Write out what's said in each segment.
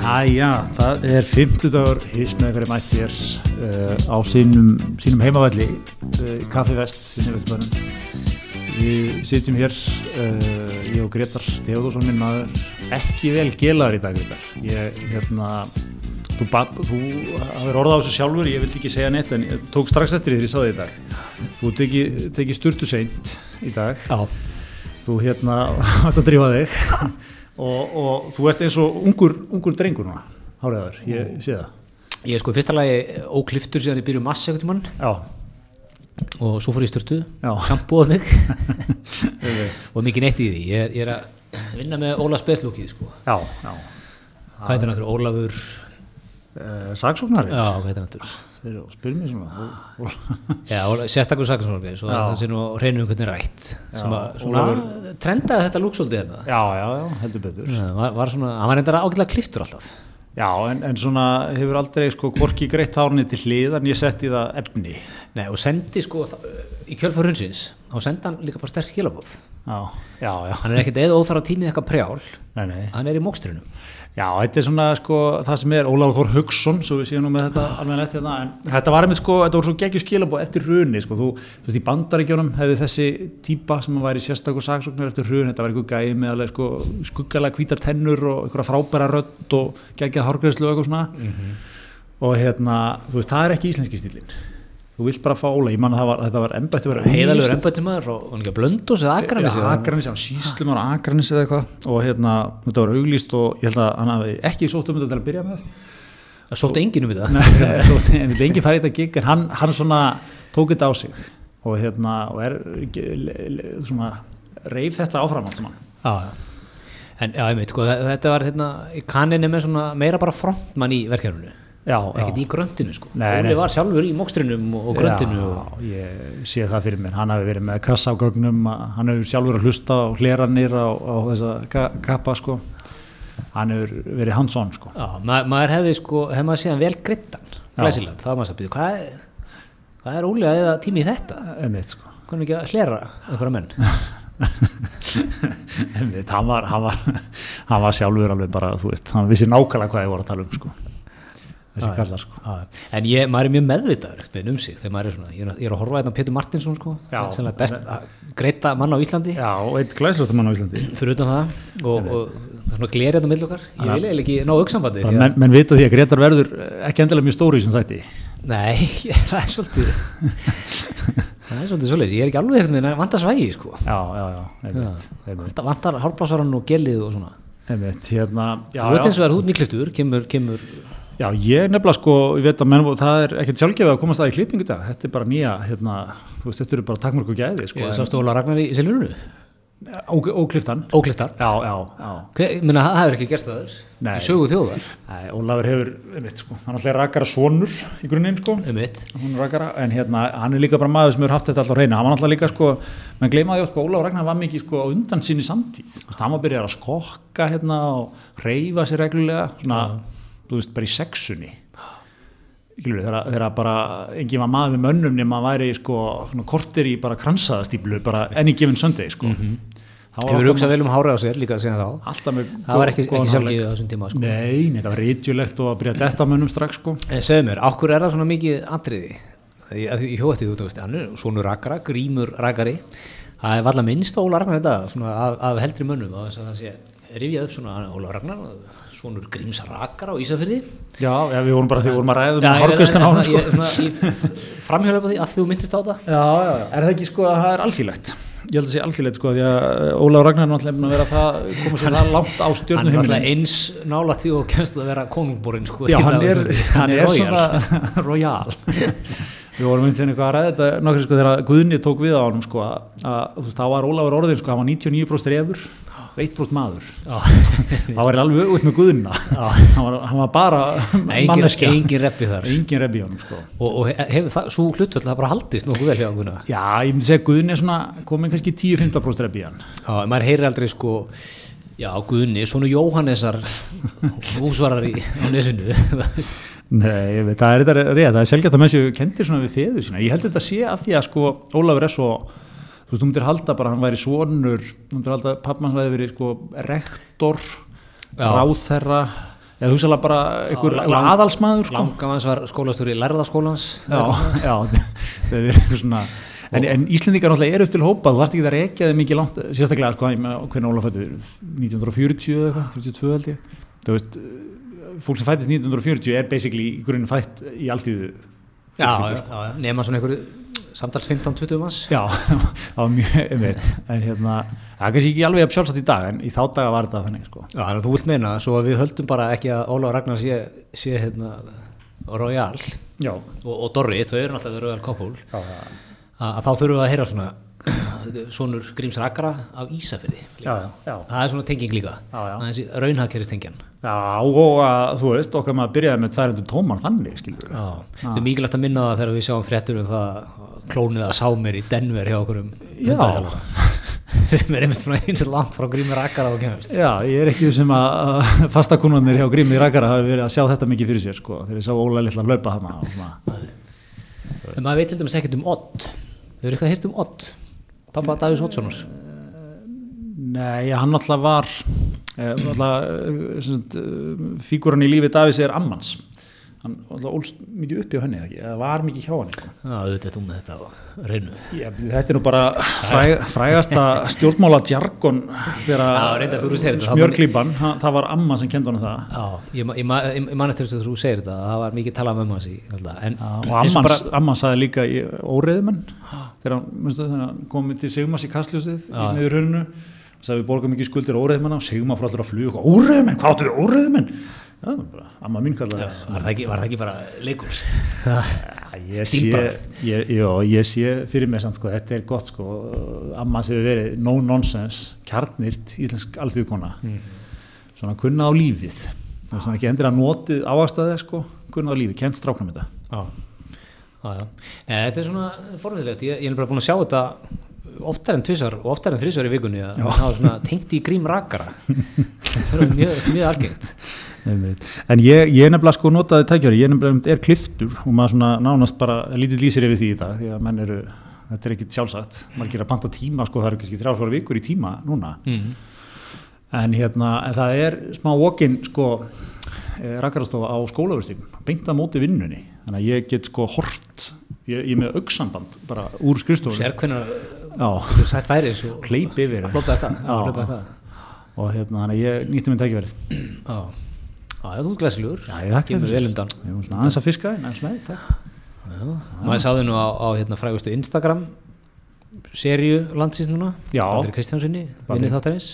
Jæja, það er 50 dagur hís með hverju mætti er uh, á sínum, sínum heimavalli uh, Kaffi Vest við sitjum hér uh, ég og Gretar Teodósson minn maður ekki vel gelaður í dag ég, hérna þú, þú hafður orðað á þessu sjálfur ég vildi ekki segja neitt en tók strax eftir því því ég sáði í dag. Þú teki, teki sturtu seint í dag. Já. þú hérna varst að drífa þig og, og þú ert eins og ungur, ungur drengur núna, háræður, ég sé það Ég er sko í fyrsta lagi ókliftur síðan ég byrju massa ekkert mann Já, og svo fór ég í störtu, Já. sjampúað mig og mikið neitt í því. Ég er, ég er að vinna með Óla Speslúkið sko. Já, já, Hvað heitir hann aftur? Ólafur, uh, saksóknari já, hvað heitir hann aftur? Þeir spyrja mér svona og- Já, sérstakur sakansvonarfið, svo það sé nú reynum hvernig rætt. Sem að svona trendaði þetta lúksóldi hérna. Já, já, já, heldur betur Það var, var svona, hann var reyndar ágætlega kliftur alltaf. Já, en, en svona hefur aldrei sko hvorki greitt hárni til hliðan ég sett í það efni Nei, og sendi sko, í kjölfar hundsins, þá sendi hann líka bara sterk skilabóð. Já, já, já, Hann er ekkert eða óþara tímið eitthvað prjál, nei, nei hann er í mókstrinum. Já, þetta er svona sko það sem er Ólafur Þór Hugson, svo við séum nú með þetta alveg lett hérna, en þetta var einmitt sko, þetta voru svo geggjur skilabóð eftir hruni, sko, þú, þú veist, í bandaríkjónum hefði þessi típa sem væri sérstakur saksóknar eftir hrun, þetta var einhver gæi með alveg sko skuggalega hvítar tennur og einhverja frábæra rödd og geggjað hárgreðslu og eitthvað svona. Og hérna, þú veist, það er ekki íslenski stílinn þú vilt bara fá Óla, ég man að það var, þetta var embætti verið Heiðalögur embættismæður og hann ekki blöndus eða akranis Já, Akranis, já, síslum á Akranis eða eitthvað og hérna, þetta var auglýst og ég held að hann hafi ekki sótt um þetta til að byrja með Það sótt enginn um þetta. En vil engi fara í þetta gig en hann, hann svona tók þetta á sig og hérna, og er svona, reif þetta áfram allt saman já. En já, ég veit, sko, þe- þetta var hérna, kanninni með svona meira bara frontmann í verkefninu. Ekkert í gröntinu, sko. Óli var sjálfur í mókstrinum og, og gröntinu. Og, ég sé það fyrir mér, hann hafi verið með kassa á gögnum, hann hefur sjálfur að hlusta á hleranir á, á þessa ka- kappa sko, hann hefur verið hands-on sko. já, ma maður hefði, sko, hefði maður síðan vel grittan. Það var maður að byrja, hvað er, hvað er Óli að eða tími í þetta? Einmitt, sko. Hvernig ekki að hlera einhverja menn? Einmitt, hann, var, hann, var, hann var sjálfur alveg bara, þú veist, hann vissi nákvæmlega hvað ég voru að tala um sko. Þessi kallar sko. En ég, maður er mjög meðvitaður ekkert með um sig þegar maður er svona, ég er, að- er að horfa hérna á Pétur Martinsson sko, Já. sennilega best að greita mann á Íslandi. Já, og eitt glæslastur mann á Íslandi. Fyrir utan það. Og, og það er svona glerið hérna mill okkar. Ég vil eiginlega ekki ná auksambandi Bara menn, menn vita því að Gretar verður ekki endilega mjög stóri í þessum þætti. Nei, það er svolítið það er svolítið svolítið ég er ekki alveg ekkert með vantar svægi sko. Já, já, já, einmitt, einmitt, vantar, vantar hálfblásaran og gelið og svona. Einmitt hérna, já, þú veit eins og það er hút nýkliftur kemur, kemur já, ég nefnilega sko, ég veit að menn, það er ekkert sjálfgefið að komast að í klippingu í dag, þetta er bara nýja, hérna, þú veist, þetta eru bara takmörku gæði, sko, ég sástu Óla Ragnar í Silfurinu og, og kliftan, ókliftar já, já, já, Hver- meina það hefur ekki gerst það Nei. í sögu þjóðar? Æ, Ólafur hefur, einmitt, sko, hann alltaf rakara sonur í grunninn, sko, um mitt hún er rakara, en hérna, hann er líka bara maður sem hefur haft þetta alltaf á reyna, hann var alltaf líka, sko, menn gleymaði oft, sko, Ólafur Ragnar var mikið, sko, á undan sinni samtíð, þú veist, hann var byrjað að skokka, hérna, og reyfa sér reglulega, svona, þú veist, bara í sexunni, þegar, bara engin var maður með mönnum nema að væri sko kortir í bara kransaðastíplu bara enni gefin söndegi sko. Mm hefur hugsað vel um hárið á sér líka síðan þá? Alltaf með það var ekki, góðan ekki hárleik. sjálfgeið á þessum tíma sko. Nei, nei, það var rítjulegt og að byrja detta mönnum strax sko. En segðu mér, ákkur er það svona mikið að ég hjóði eftir þú veist hann er svona rakara, grímur rakari það er valla minnst Óla Ragnar þetta svona af, af heldri mönnum á þess að það sé rifjað upp svona Óla Ragnar svonur gríms rakara á Ísafirði. Já, já, við vorum bara því, við vorum að ræða um hárgöstin á hann sko. á því að þú myndist á það. Já, já, já, er það ekki sko að það er alþýlegt Ég held að það sé alþýlegt sko því að Ólaf Ragnar er náttúrulega að vera það koma sér það langt á hann stjörnu er heimilin eins nála því og kemst að vera konungborinn sko, Já, hann er, hann er royal. svona royal. Við vorum eins og eitthvað að ræða þetta nokkri sko þegar Guðni tók við á honum sko að, að þú veist, þá var Ólafur orðin sko, hann var 99% refur 1% maður. Það var alveg auðvitað með Guðna. Hann var, hann var bara manneskja. engin reppi þar. Engin í honum sko. Og, og hefur það, svo hlutvöld það bara haldist nokkuð vel hjá Gunna Já, ég myndi segja að Guðni er svona komin kannski 10-15% rebi í hann. Já, maður heyrir aldrei sko já, Gunni, svona Jóhannesar húsvarar í nesinu. Nei, ég veit, það er þetta rétt, það er selgjart að sér kendir svona við feður sína, ég held þetta sé af því að sko Ólafur er svo þú veist, þú myndir halda bara, hann væri svonur þú myndir halda, pappmanns væri verið sko rektor Já. ráðherra eða hugsaðlega bara einhver lang- aðalsmaður sko. Langamans var skólastjóri lærðaskólans já, já, það er eitthvað svona en, en Íslendingar náttúrulega eru upp til hópa þú þarft ekki að rekja þið mikið langt sérstaklega sko, hvernig Óla fættu 1940 eða eitthvað, 42 held ég þú veist, fólk sem fættist 1940 er basically í grunninn fætt í alltíðu já, já, já, nema svona einhverju samtals 15-20 manns Já, það var mjög einmitt, en hérna, það er kannski ekki alveg að sjálfsagt í dag, en í þá daga var þetta þannig, sko. Já, þannig að þú vilt meina, svo að við höldum bara ekki að Óla og Ragnar sé, sé hérna, Royal Já. og, og Dorri, þau eru náttúrulega Royal Couple að þá þurfum við að heyra svona sonur Gríms Ísafirði já, já. það er svona tenging líka. Það er þessi raunhagkerist tengjan Já, og að, þú veist, okkar maður byrjaði með 200 tóman þannig, skilur það er mikilvægt að minna það þegar við sjáum fréttur um það að klónið að sá mér í Denver hjá okkur um sem er einmitt eins og langt frá Grími kemast Já, ég er ekki sem að, að fastakunarnir hjá Grími Rækara hafi verið að sjá þetta mikið fyrir sér, sko, þegar ég sá Óla litla hlaupa þarna. og svona. en maður veit til dæmis ekkert um Odd. Þau eru eitthvað hýrt um Odd pappa Davís Oddssonar Nei, hann alltaf var, eh, alltaf, eh, eh, fígúran í lífi Davís er ammans. Hann ólst mikið upp hjá henni, eða var mikið hjá henni, sko. Já, auðvitað með þetta á reynu Já, þetta er nú bara fræ, frægasta stjórnmála þú segir þetta, það var- smjörklípan, hann- það var amma sem kendi honum það. Já, ég, ég, ég, ég man eftir þess að þú segir þetta það var mikið talað um ömmu hans í og amman, amman sagði líka í óreiðmenn þegar hann, minnstu, þegar hann kom til Sigmas í kastljósið í miður hörnu sagði við borgum ekki skuldir óreiðmenn og Sigma frá allur að fluga óreiðmenn, hvað áttu við óreiðmenn já, bara, amma mín kallaði var var það ekki bara leikur? Já, ég sé, ég, jó, ég sé fyrir mig samt sko, þetta er gott sko, amma sem hefur verið no nonsense, kjarnirt íslensk alþjóðkona. Svona kunna á lífið. Er svona ekki endur að notið áastæði sko, kunna á lífið, kent stráknum þetta. Já, já, já. Nei, þetta er svona forviðilegt, ég, ég er bara búin að sjá þetta oftar en tvisar og oftar en þrisar í vikunni að það var svona tengt í grím rakara. Það er mjög, mjög algengt. En ég, ég nefnilega sko notaði tækjari, ég nefnilega er kliftur og maður svona nánast bara lítið lýsir yfir því í dag því að menn eru, þetta er ekkit sjálfsagt, maður gerir að panta tíma sko, það eru kannski þrjálfara vikur í tíma núna. Mm. en hérna, en það er smá walk-in sko rakkarastofa á skólaverstíkum, beint að móti vinnunni. Þannig að ég get sko hort ég, ég með auksamband bara úr skrifstofunni. Sér hvernig þú sætt væri kleip yfir. og hérna, þannig að ég nýtti minn tækifærið Já, þú er glæsilegur. Já, ég þakka kemur vel undan. Aðeins að fiska alltaf, takk. Já, maður sáði nú á, á hérna, frægustu Instagram serju landsins núna. Já. Baldur Kristjánssoni, Baldur. vinni þáttarins.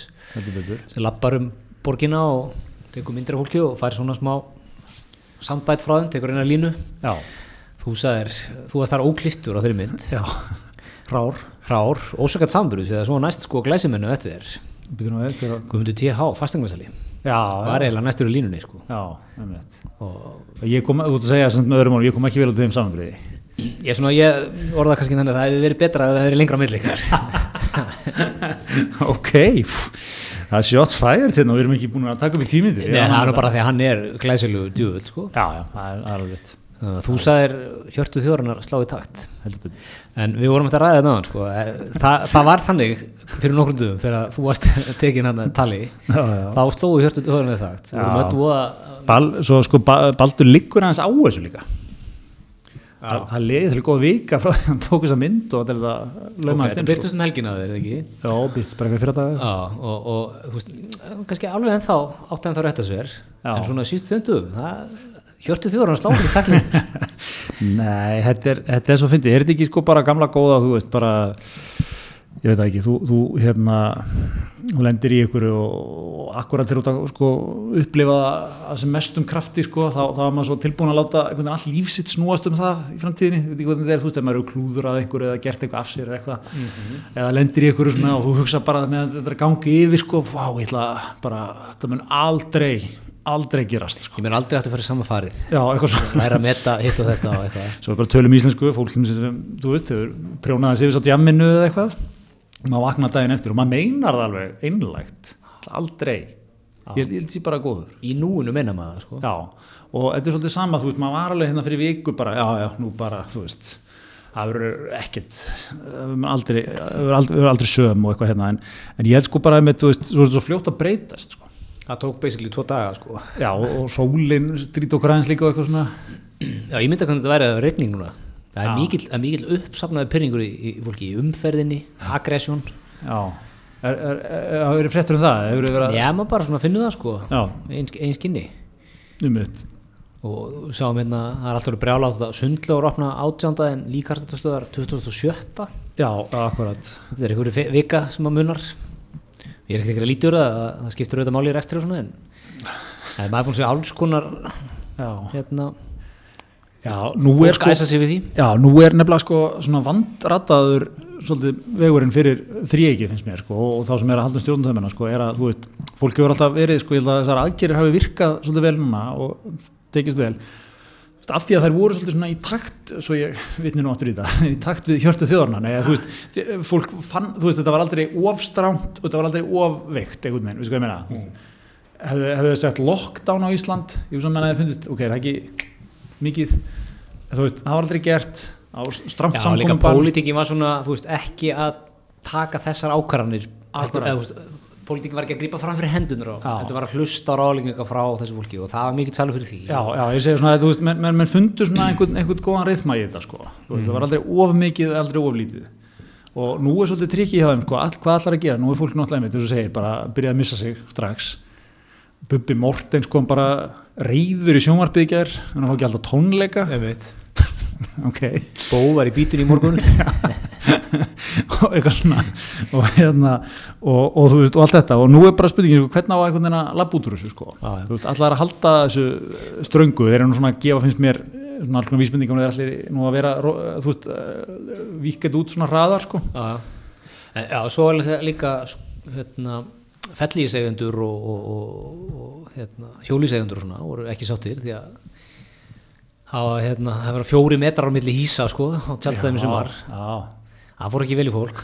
Sem lappar um borgina og tekur myndir af fólki og fær svona smá soundbite frá þeim, tekur eina línu. Já, þú sagðir, þú varst þar ókliftur á þeirri mynd. Já, rár rár, ósökat samburðu því að svo næst sko glæsimennu eftir þér. Guðmundur TH, fastegnarsali Já, var eiginlega næstur í línunni sko. Já, og Ég kom, ert að segja sem öðrum mál, ég kom ekki vel út af þeim samanbriði ég, ég orða kannski þannig að það hefði verið betra að það hefði verið lengra ykkar. Ok, það er shots fired hérna og við erum ekki búin að taka upp í Nei, það er bara því að hann er glæsilegu djúvöld sko. Já, já, það er alveg Þú sagðir hjörtu þjóranar slá í takt. En við vorum þetta að ræða þetta sko. Eh, það, það var þannig fyrir nokkrum dögum þegar þú varst tekin hann að tali. Já, já. þá slóðu hjörtu þjóranar í takt. Voða Bal, Svo sko, ba Baldur liggur aðeins á þessu líka. Það það leiði til góð vika frá því að hann tók þessa mynd og þetta það Ok, laumaðist Þetta sko. byrtust um helgina þeir, ekki? Já, byrst bara fyrir dag Já, og, og veist, kannski alveg ennþá átti ennþá rétt að sver en svona síst þjöndum hjörtu þjóranar slá í takt Nei, þetta er, þetta er svo fyndið, er þetta ekki sko bara gamla góða, þú veist, bara ég veit það ekki, þú, þú hérna þú lendir í ykkur og, akkurat til að sko, upplifa það sem mestum krafti sko, þá, þá er maður svo tilbúin að láta all lífsitt snúast um það í framtíðinni, veit ekki hvernig þetta er, þú veist, ef maður eru klúður að einhverju eða gert eitthvað af sér eða eitthvað eða lendir í ykkur svona og þú hugsa bara með þetta gangi yfir sko, vá, ég ætla bara, þetta mun aldrei aldrei gerast sko. Ég mér aldrei aftur að fara í sama farið. Já, læra að meta hitt og þetta og Svo við bara tölum íslensku, fólk sem, sem þú veist, hefur prjónaði sig við svo djamminu eða eitthvað, maður vakna daginn eftir og maður meinar það alveg einlægt, aldrei, ég, held því bara góður. Í núinu meina maður sko. Já, og þetta er svolítið sama, þú veist, maður var alveg hérna fyrir viku bara, já, já, nú bara, þú veist, það verður ekkert, aldrei, aldrei, aldrei söm og eitthvað hérna, en, en ég held sko bara með, þú veist, þú veist, svo fljótt að breytast, sko. Það tók basically tvo daga sko. Já, og, og sólin strít og græns líka og eitthvað svona. Já, ég myndi að hvernig þetta væri að regning núna. Það er mikill, það er mikill uppsafnaði pyrringur í, í í umferðinni, aggression. Já, er, er, er fréttur um það? Hefur verið að, Já, maður bara svona finnur það sko. Eins, kynni. Um mitt. Og sáum hérna, það er alltaf brjála á þetta sundlegur opna átjánda en líkartastöðar 2007 já, akkurat. Þetta er einhverju vika sem að munar ég er ekkert úr það að það skiptur auðvitað máli í rekstri og svona en maður er búin að segja alls konar já, hérna, já, nú er því. Já, nú er nefnilega sko svona vandrataður svolítið vegurinn fyrir þrýegi finnst mér sko og þá sem er að halda stjórnumtöðumina sko er að þú veist, fólk hefur alltaf verið sko, ég held að þessar aðgerir hafi virkað svolítið vel núna og tekist vel af því að þær voru svolítið svona í takt svo ég vitni nú áttur í þetta í takt við hjörtu þjóðarna Nei, þú veist, fólk fann, þú veist, þetta var aldrei ofstrámt og þetta var aldrei ofveikt einhvern veginn, veistu hvað ég meina? Hefðu, hefðu þið sett lockdown á Ísland? Ég sem menna að þið finnst, ok, það er ekki mikið, þú veist, það var aldrei gert á stramt Já, líka pólitíkin var svona, þú veist, ekki að taka þessar ákvarðanir eða, veist, pólitíkin var ekki að grípa fram fyrir hendunar á, þetta var að hlusta á rálinga frá þessu fólki og það var mikill salur fyrir því Já, já, ég segi svona, þú veist, menn, menn, menn fundu svona einhvern, einhvern góðan reyðma í þetta, sko. Þú veist, það var aldrei of mikið, aldrei of lítið. Og nú er svolítið trikki hjá þeim, sko, all, hvað allar að gera? Nú er fólk náttúrulega einmitt, þess að segir, bara byrjaði að missa sig strax. Bubbi Mortens kom bara reyður í sjónvarpið í gær, hann fá ekki alltaf tónleika. Einmitt. ok, Bó var í bítun í morgun og eitthvað svona, og hérna, og, og þú veist, og allt þetta. Og nú er bara spurningin, sko, hvernig á einhvern veginn að labba út úr þessu, sko. Já. Þú veist, allar að halda þessu ströngu, þeir eru nú svona að gefa, finnst mér, svona alls konar vísbendingum, þeir allir nú að vera, ró- þú veist, víkett út svona hraðar, sko. Já, já. Já, svo er líka- hérna, fellísegendur og, og, og, og hérna, hjólísegendur og svona voru ekki sáttir því að það var, hérna, það var fjóri metrar á milli hýsa sko á tjálstæðum í sumar Já, það fór ekki vel í fólk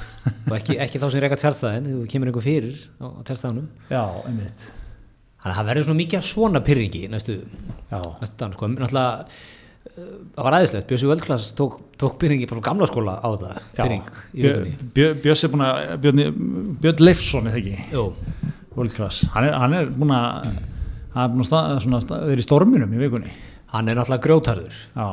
og ekki, ekki þá sem reyka tjálstæðin þú kemur einhver fyrir á, á tjálstæðunum já, einmitt. þannig að það verður svona mikið svona pyrringi næstu, næstu dan sko, uh, það var aðeinslegt, Bjössi Völdklass tók, tók pyrringi frá gamla skóla á það pyrring Bjö- Bjö- Bjössi er búin að, Björn, Leifsson, ekki, hann er, hann er búin að, hann er búin að svona, stað, vera í storminum í vikunni. Hann er náttúrulega grjótarður Já,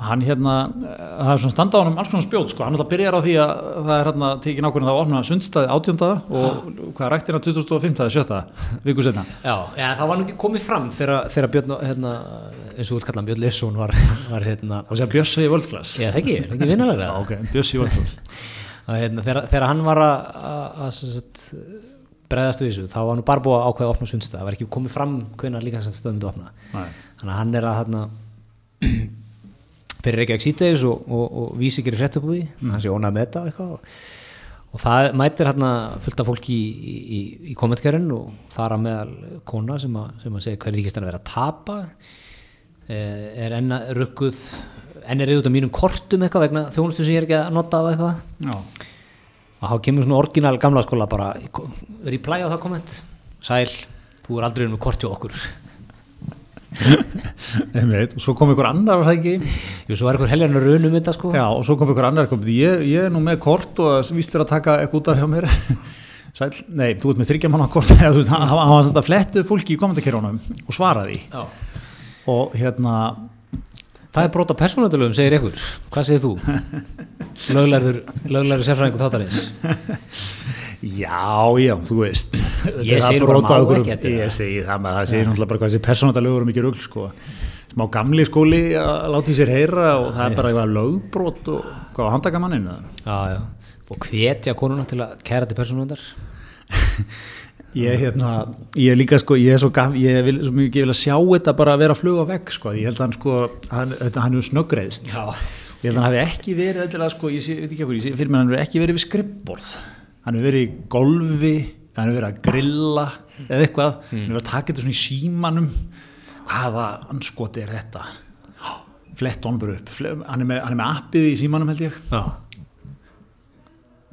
hann hérna, eh, það er svona standa á hann alls konar spjót, sko, hann alltaf byrjar á því að það er hérna tekin ákvörðin að opna sundstæði átjöndaða og hvað er ræktina 2005. 7. viku setna. Já, ja, það var nú ekki komið fram þegar, þegar Björn, hérna, eins og þú vilt kalla hann Björn Leifsson var, var hérna, Það sé að Bjössi í World Class. ég það ekki, er það ekki vinnalega Já, ok, Bjössi í að, hérna, þegar, þegar hann var að, að, að sagt, bregðast við þessu. Þá var nú bara búið að ákveða að opna sundstæð það var ekki komið fram hvenær líka þess að stöðum þetta opna. Nei. þannig að hann er að hérna, fyrir ekki ekki síteis og, og, og vísi ekki fréttabúi. Mm. hann sé ónað með þetta eitthvað og, og það mætir hérna fullt af fólki í, í, í kommentkerinn og þar að meðal kona sem að, sem að segja hverju þykist hann að vera að tapa. Eh, er enn að rukkuð enn er auðvitað mínum kortum eitthvað vegna þjónustu sem ég er ekki að nota á eitthvað. Já, og þá kemur svona orginal gamla skóla bara reply á það komment sæl, þú er aldrei með kort hjá okkur einmitt, og svo kom ykkur annar, var það ekki? Jú, svo er eitthvað heljarnar raunum þetta sko Já, og svo kom ykkur annar, kom, ég, ég er nú með kort og víst fyrir að taka eitthvað út af hjá mér. Sæl, nei, þú ert með þryggja manna kort, eða þú veist, hann hann var þetta flettu fólki í komendakernunum og svaraði. Já. Og hérna, það er brota persónutöluðum, segir ykkur hvað segir þú? löglarður, löglarður sérfræðingur þáttarins já, já, þú veist. Ég Þetta segi að nú bara brota má okkur- ekki, þetta Ég segi það með það, segir náttúrulega bara hvað þessi persónadalögur er mikið rugl, sko. Smá gamli skóli að láta í sér heyra og það er bara eitthvað lögbrot og hvað var handtaka manninu? já, já. og hvetja konuna til að kæra til persónutöndar Ég, hérna, ég er líka sko, ég er svo gaf, ég vil svo mikið vil að sjá þetta bara að vera að fluga vekk sko, ég held að hann sko, hann, þetta- hann er snöggreðst. Já. Ég held að hann hafi ekki verið, eitthvað, sko, ég sé, veit ekki hvað, ég sé fyrir mér, hann hefur ekki verið við skrippborð. Hann hefur verið í golfi, hann hefur verið að grilla eða eitthvað, hann hefur verið að taka þetta svona í símanum. Hvaða anskoti er þetta? Flett honum bara upp, hann er með, hann er með appið í símanum held ég. já,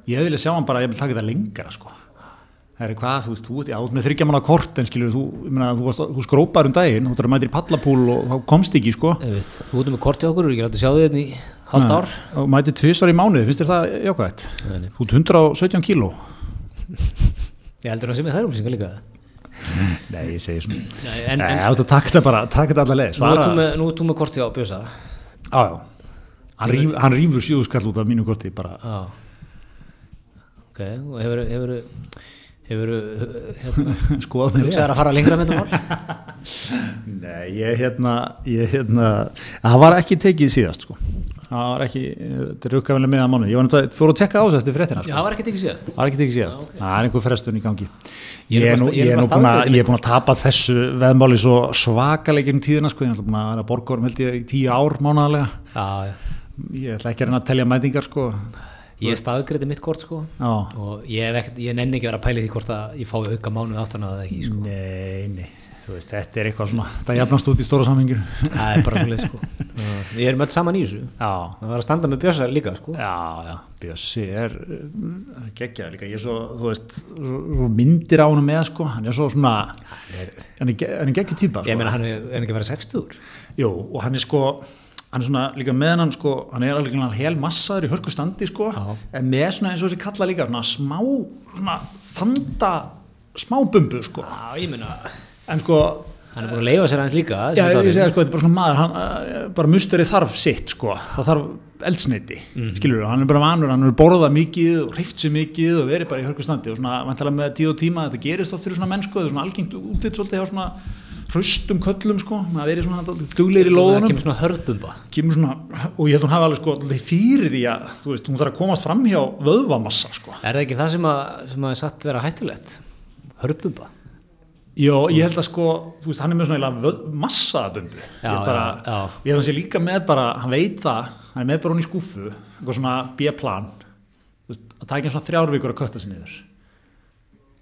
Ég hefði viljað sjá hann bara, ég vil taka þetta lengra sko. Það er hvað, þú veist, þú ert, já, þú ert með þryggja manna kort en skilur, þú, meina, þú, varst, þú skrópar um daginn, þú ert að mæta í pallapúl og þá komst ekki, sko. Einmitt. þú ert með kort hjá okkur, við erum ekki látið að sjá þið hérna í halvt ár Og mæti tvisvar í mánuði, finnst þér það jákvæmt? Nei. Þú ert 117 kíló. ég heldur að sem ég þær upplýsingar líka Nei, ég segi svona Nei, en, Nei, en áttu að taka þetta bara, taka þetta allar leið Svara, nú ert þú með korti á Bjösa já, já Hann, rífur sjöðuskall út af mínu korti bara, Já Ok, og hefur hefur hefur hérna, skoða mig rétt. hugsaðar að fara lengra með þetta mál? Nei, ég hérna, ég hérna það var ekki tekið síðast sko. Það var ekki, þetta er rukkafilega meðan mánu ég var náttúrulega, fór að tekka á þessu eftir fréttina Já, sko. það var ekki síðast. Það var ekki tekið síðast, það er einhver frestun í gangi. Ég er nú, búin að ég er búin að tapa þessu veðmáli svo svakalegin tíðina sko, ég er búin að vera borgarum held ég í tíu ár mánaðarlega. Já, já. Ég ætla ekki að reyna að telja mætingar sko Ég staðgreiti mitt kort sko. Já, og ég, ekkert, ég nenni ekki að vera að pæla í því hvort að ég fái auka mánuð aftan að það ekki sko. nei, nei. Þú veist, þetta er eitthvað svona, það jafnast út í stóra samhengir það er bara svolítið sko. Við erum öll saman í þessu. Já, það var að standa með Bjösa líka sko. Já, já, Bjössi er uh, geggjaður líka, ég er svo, þú veist, svo, myndir á hann með, sko, hann er svo svona, hann er, er geggjur típa, ég sko. meina hann er, er ekki að vera 60 Jú, og hann er sko, hann er svona líka með hann, sko, hann er alveg hel massaður í hörku standi, sko, Já. en með svona eins og þessi kalla líka, svona smá, svona þanda, smá bumbu, sko, já, ég meina en sko, hann er búin að leifa sér hans líka Já, ég segja sko, þetta er bara svona maður, hann, uh, bara musterið þarf sitt sko, það þarf eldsneiti, mm. skilur hann er bara vanur, hann er borðað mikið og hreift sér mikið og verið bara í hörkustandi og svona, vantilega með tíð og tíma, þetta gerist oft fyrir svona mennsku, þetta er svona algengt útitt svolítið hjá svona hraustum köllum sko, maður verið svona duglegir í lóðunum, kemur svona hörðbumba kemur svona, og ég held hún hafi alveg sko fyrir því að, þú veist, hún þarf að komast fram hjá vöðvamassa sko. er það ekki það sem að, sem að satt vera hættulegt hörðbumba Jó, ég held að sko, þú veist, hann er með svona vöð- massaðabumbu. Já, Ég bara, já, já. Ég held að hann sé líka með bara, hann veit það, hann er með bara hún í skúfu, eitthvað svona B-plan, að tækja svona þrjár vikur að kötta sér niður.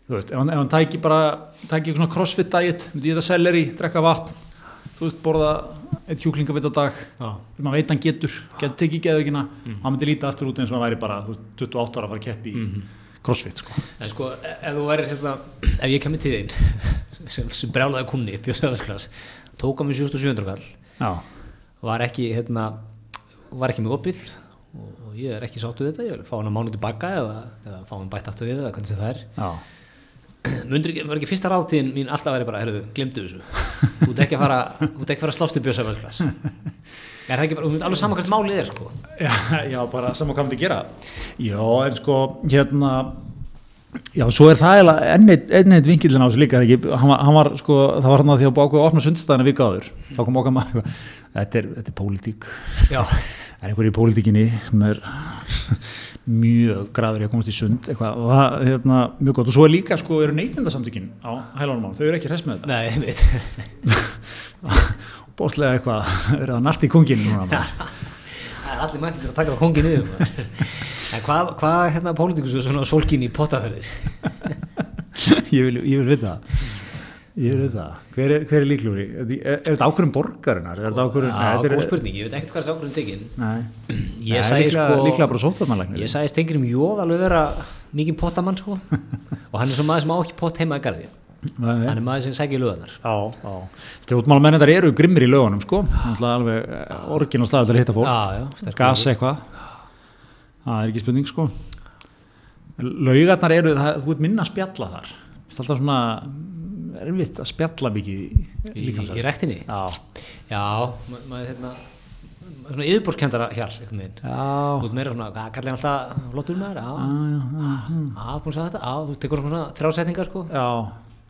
Þú veist, ef hann, ef hann tæki bara, tæki eitthvað svona crossfit diet, þetta selleri, drekka vatn, þú veist, borða eitt kjúklingabit á dag, maður veit hann getur, getur tekið geðugina, hann myndi líta aftur út eins og hann væri bara, veist, 28 ára að fara að keppi í crossfit, sko. en sko, e- ef þú væri hérna, ef ég kemur til þín sem, sem brjálaði kunni Bjösa Ösklas, tók á mig 7700 kall var ekki hérna var ekki með opið og, og ég er ekki sáttu þetta, ég vil fá hann að mánu tilbaka eða, eða fá hann bætt aftur við eða hvernig sem það er. Já. Mundur ekki, var ekki fyrsta ráðtíðin mín alltaf væri bara, herruðu, glemdu þessu. Þú ert ekki að fara, ert að fara að slást í bjösa völklas er það ekki bara, þú mynd alveg saman hvert málið er sko. Já, já, bara saman hvað myndi gera. Já, en sko, hérna Já, svo er það eiginlega enn eitt- enn eitt vinkillin á þessu líka hann, var, hann var, sko, það var hann að því að báka að opna sundstæðina vika áður, þá kom okkar maður þetta er, þetta er pólitík. Já, það er einhver í pólitíkinni sem er mjög graður í að komast í sund eitthvað, og það er hérna, mjög gott. Og svo er líka, sko, eru neytindasamtökin á hælunum þau eru ekki hress með þetta? Nei, veit. Bóstlega eitthvað, eru það nart í konginu núna maður. það er allir mættir að taka á kongi niður maður. en hvað, hvað hérna pólitíkus er svona sólkin í pottaferðir ég, vil, ég vil vita það ég vita það, hver er, hver er líklugur er, er þetta ákvörðum borgarinnar? Er þetta ákvörðum já, góð spurning, ég veit ekkert hvað er sákvörðum tekin. Nei, ég Nei, sagði líklega, sko líklega bara sóttvarnalæknir ég sagði Stengrim Jóð alveg vera mikið pottamann sko. Og hann er svo maður sem á ekki pott heima í garði. Hann er maður sem sækir löðanar já, já. stjórnmálamennir eru grimmir í lögunum sko, Náttúrulega alveg orgin og staður til að hitta fólk. Já, já, sterkur gas eitthvað. Það er ekki að erfitt að spjalla mikið í, í, rektinni já, já, ma- maður hérna svona yfirbórskendara hjál einhvern veginn. Já, þú ert meira svona, hvað kallar ég alltaf flottur maður, já, já, búin að segja þetta? Já, þú tekur svona þrjásetningar sko. Já.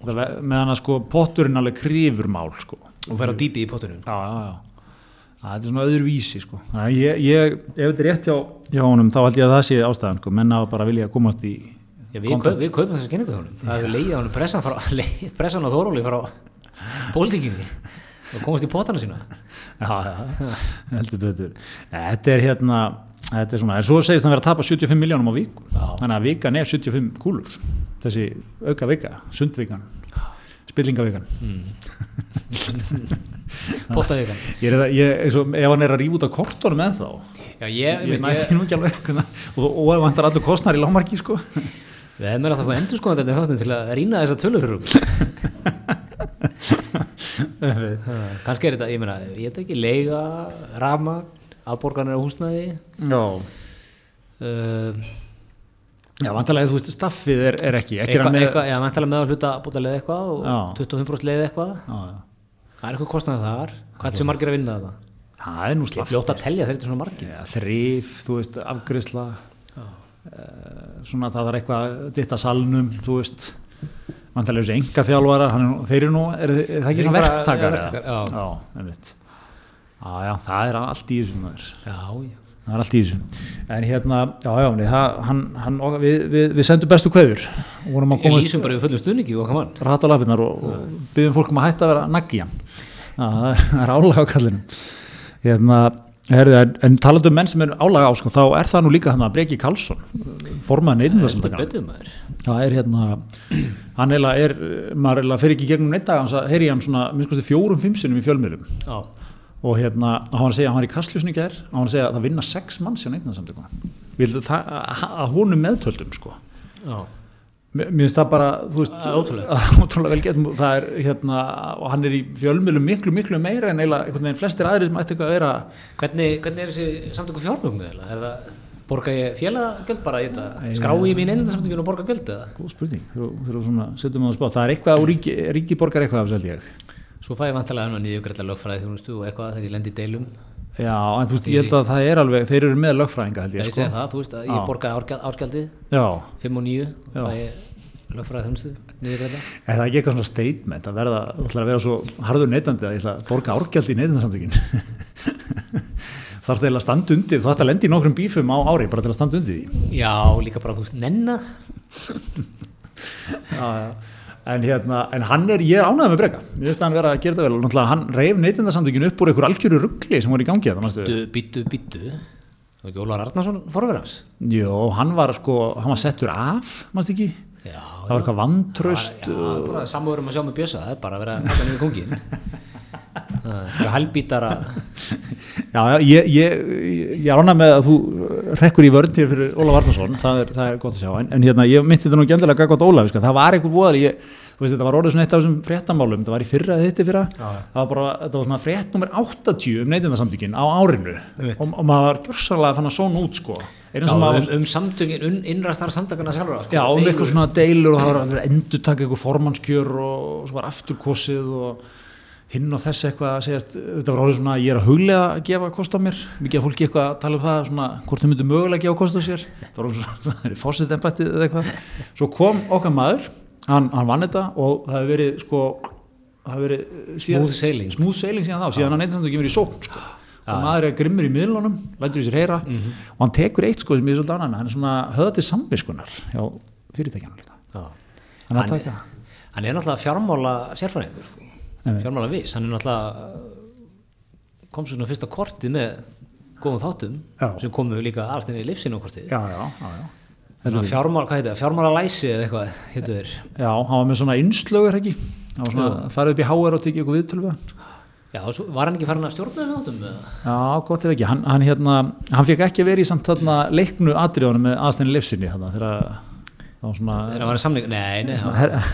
Meðan að sko potturinn alveg krifur mál sko. Og fer á dýpi í pottunum já, já, já. Það er svona öðru vísi sko. Þannig að ég, ég, ef þetta er rétt hjá, hjá honum þá held ég að það sé ástæðan sko. menn að bara vilja komast í Já, við, kaup, við kaupum þessa kynningu honum það hefur leiðið honum pressan, frá, leið, pressan á Þóróli frá pólitíkinni og komast í pottana sína. Já, já, heldur betur. Þetta er hérna þetta er svona, en svo segist hann vera að tapa 75 miljónum á viku. Þannig að vikan er 75 kúlur þessi auka vika, sundvikan spillingavikan. Pottavíkan ég er, það- ég, eins og, ef hann er að rífa út á kortunum ennþá Já, ég, ég ég, ég, og, og hann er allur kostnar í lámarki sko við hefum meira að það fá endur skoðan þetta þáttin til að rýna þessa tölur fyrir okkur. Kannski er þetta, ég meina, ég veit ekki leiga, rafmagn, afborganir á húsnæði. Já. Uh, Já, vantarlega, þú veist, staffið er, er ekki, er hann með, eitthvað, já, mæntalega með að hluta búta leið eitthvað og Já. 25% leið eitthvað. Já, já, það er eitthvað kostnað þar. Hvað er sem margir að vinna þetta? það er nú er slaft. fljótt að telja þeir eru svona margir. Já, þrif, þú veist, afgriðsla, svona það er eitthvað að ditta salnum, þú veist, vantarlega þessi enga þjálfarar, hann er þeir eru nú, er, er það ekki svona verktakar? eða? já. Einmitt. Já, já, það er allt í þessum já, já Það er allt í þessu. En hérna, já, já, það, hann, hann, við, við, við sendum bestu kveður Ég lýsum bara við fullum stuðningi og okkar mann rætt á lafinnar og, og byggjum fólk um að hætta að vera naggi hann. Það er, er álaga á kallinum. Hérna, herðu, en, en talandi um menn sem er álaga á, sko, þá er það nú líka hann að Breki Karlsson, neytindarsamtaka. betur maður. Það er hérna, hann eiginlega er, maður eiginlega fer ekki gegnum neitt dag, hans að heyri hann svona, minnst kosti fjórum, fimm sinnum í fjölmiðlum. Já, og hérna, hann var að segja, hann var í kastljósni í gær og hann segja að það vinna sex hildum það, að, að honum meðtöldum, sko. já, Mér finnst það bara, veist, Það ótrúlegt. ótrúlega vel gett, það er hérna, og hann er í fjölmiðlum miklu, miklu meira en eiginlega einhvern veginn flestir aðrir sem ætti eitthvað að vera, Hvernig, hvernig er þessi samtöku fjármögnu eða? Er það, borga ég félagagjöld bara í þetta? Skrái ég mín einandarsamtökun og borga gjöld eða? góð spurning, fyrir svona, setjum við á spá, það er eitthvað, og ríki, ríki borgar eitthvað af þessu held ég. Svo fæ ég að nýðugrætla lögfræði þjónustu og eitthvað þegar ég lendi í deilum. Já, en þú veist, ég held að það er alveg, þeir eru með lögfræðinga held Ég, ég, ég sko. segi það, þú veist ég Já. borgaði árgjald, árgjaldið, Já, 5 og 9, Já. fæ ég lögfræði þjónustu, nýðugrætla. en það er ekki eitthvað svona statement að verða, þú ætlar að vera svo harður neytandi að ég ætla að borga árgjald í neytandarsamtökin. Þarf það að standa undir, þú ætti að lendi í nokkrum bífum á ári bara til að standa undir því. Já, líka bara, þú veist, nenna. já, já. En, hérna, en hann er, ég er ánægð með breyka mér finnst hann vera að gera þetta vel og náttúrulega hann reyf neytindarsamtökin upp úr einhver algjöru ruggli sem var í gangi? Býttu, býttu, býttu. Það var ekki Ólar Arnarsson forverð hans? Jó, hann var sko, hann var settur af manstu ekki, Já, það var eitthvað vantraust Já, bara samúðurum að sjá með bjösa, það er bara að vera að taka niður kongin. Það helbítara. já, já, ég, ég, ég er ánægð með að þú rekkur í vörn til fyrir Ólaf Arnarsson það er, það er gott að sjá, en, en hérna, ég myndi þetta nú gændilega gaggot Ólaf, sko. það var eitthvað voðar ég, þú veist, þetta var orðið svona eitt af þessum fréttamálum það var í fyrra þetta fyrra Já, já. það var bara, þetta var svona frétt nummer 80 um neytindarsamtökin á árinu og, og maður var gjörsanlega að fann að svona út sko Já, sem um, maður um samtökin, un, innrastar samtökana sjálfra. Sko, Já, um eitthvað svona deilur og það var endur taka eitthvað formannskjör og svo var afturkosið og hinn og þess eitthvað að segjast, þetta var orðið svona ég er að huglega að gefa kost á mér. Mikið að fólki eitthvað að tala um það svona hvort þau myndu mögulega að gefa kost á sér. Það var orðið svona, svona fósitt embættið eða eitthvað. Svo kom okkar maður, hann, hann vann þetta og það hefur verið sko það hefur verið eh, síðan- Smooth sailing. smooth sailing síðan þá, síðan hann neitt samt ekki verið í sókn sko. og maður er grimmur í miðlunum lætur í sér heyra og hann tekur eitt sko sem ég er hann er hann er Hann- Hann er náttúrulega fjármála sérfræðingur, sko. Fjármála viss. Hann er náttúrulega, kom svo svona fyrsta kortið með góðum þáttum Já. sem komu líka aðstinni í lífsinu kortið. já, já, já, já. Svona fjármála, hvað heitir það? Fjármála læsi eða eitthvað, heitir þeir. já, hann var með svona innslögur ekki hann var svona, farið upp í HR og tekið eitthvað viðtölu við hann Já, og svo var hann ekki farin að stjórna þessum þáttum? eða? já, gott ef ekki, hann, hann hérna hann fekk ekki verið í samt þarna leiknu atriðunum með aðstæðinni lifsinni þarna þegar það var svona Þegar hann var í samning, nei, nei,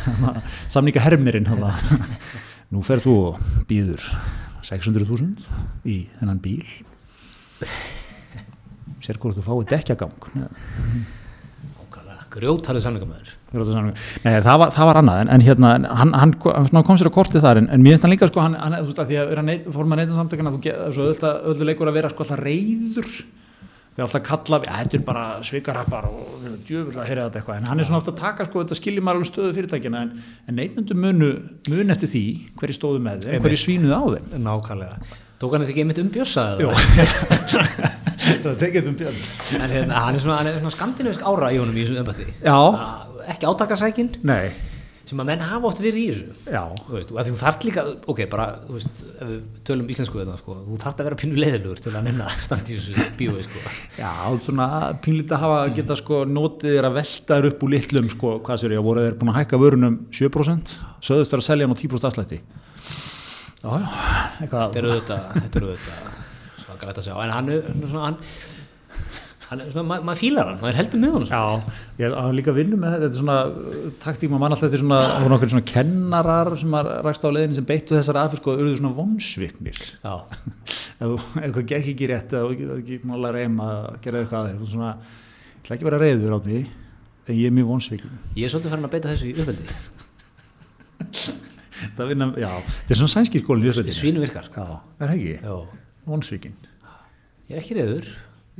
samninga hermirinn þarna. nú ferð þú og býður 600.000 í þennan bíl. Sér hvort þú fáið grjótalið samningamæður. Nei, það var, það var annað, en, en hérna, hann, hann, hann kom sér á kortið þar, en, en mér finnst hann líka, sko, hann, hann, þú veist, að því að vera neitt, fórum að samtökana, þú svo öll, öllu leikur að vera, sko, alltaf reyður, erum alltaf kalla, "Ja, þetta er bara svikarappar og djöfull að heyra þetta eitthvað, en hann er svona ofta að taka, sko, þetta skiljum alveg stöðu fyrirtækina, en, en neytnundu munu, mun eftir því, hverju stóðu með þeim, hverju svínuðu á þeim. Nákvæmlega. Tók hann þetta ekki einmitt um bjössa Jú. eða? það tekið um björn. En hérna, hann er svona, svona skandinavisk ára í honum í þessu embætti. Já, Ekki átakasækin, nei, sem að menn hafa oft verið í þessu. já, Þú veist, og því þú þarft líka, ok, bara, þú veist, ef við tölum íslensku þetta, sko, þú þarft að vera pínu leiðilegur til að nenna að standa í þessu bíói, sko. Já, svona pínlítið að hafa geta sko notið þér að velta þér upp úr litlum sko, hvað sér ég, voru þeir búin að hækka vörunum 7%, sögðust þér að selja hann á 10% afslætti. Já, já, eitthvað. Þetta eru auðvitað, þetta eru auðvitað, svakalegt að sjá, en hann hann, svona, ma- maður fílar hann, maður heldur með hann. Já, ég er að líka vinnu með þetta, þetta er svona uh, taktík, maður mann alltaf þetta er svona, það voru nokkur svona kennarar sem að rækst á leiðinni sem beittu þessar aðfyrst sko, urðu svona vonsviknir. Já, eitthvað gekk ekki rétt eða ekki að læra eim að gera eitthvað að þeir, þú svona, ég ætla ekki að vera reyður á því en ég er mjög vonsvíkin Ég er svolítið farin að beita þessu í uppveldi það vinna, já, þetta er svona sænski skólinn í uppveldinu Svínu virkar. Vonsvíkin Ég er ekki reyður,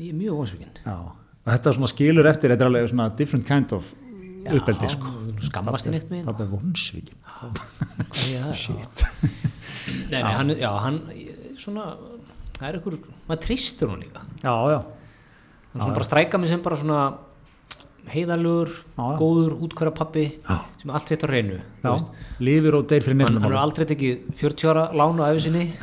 ég er mjög vonsvíkin já, og þetta svona skilur eftir þetta er alveg svona different kind of uppeldi sko. Skammast þinn eitt meginn það er vonsvíkin Hvað það? Shit. Nei, nei, hann, já, hann svona, það er einhver maður tristur hún líka. Já, já, hann svona bara stræka mig sem bara svona heiðarlegur, Já, já. góður útkværa pappi sem er allt sett á reynu já. lifir og deyr fyrir nefnum hann er aldrei tekið 40 ára lán á efi sinni. nei,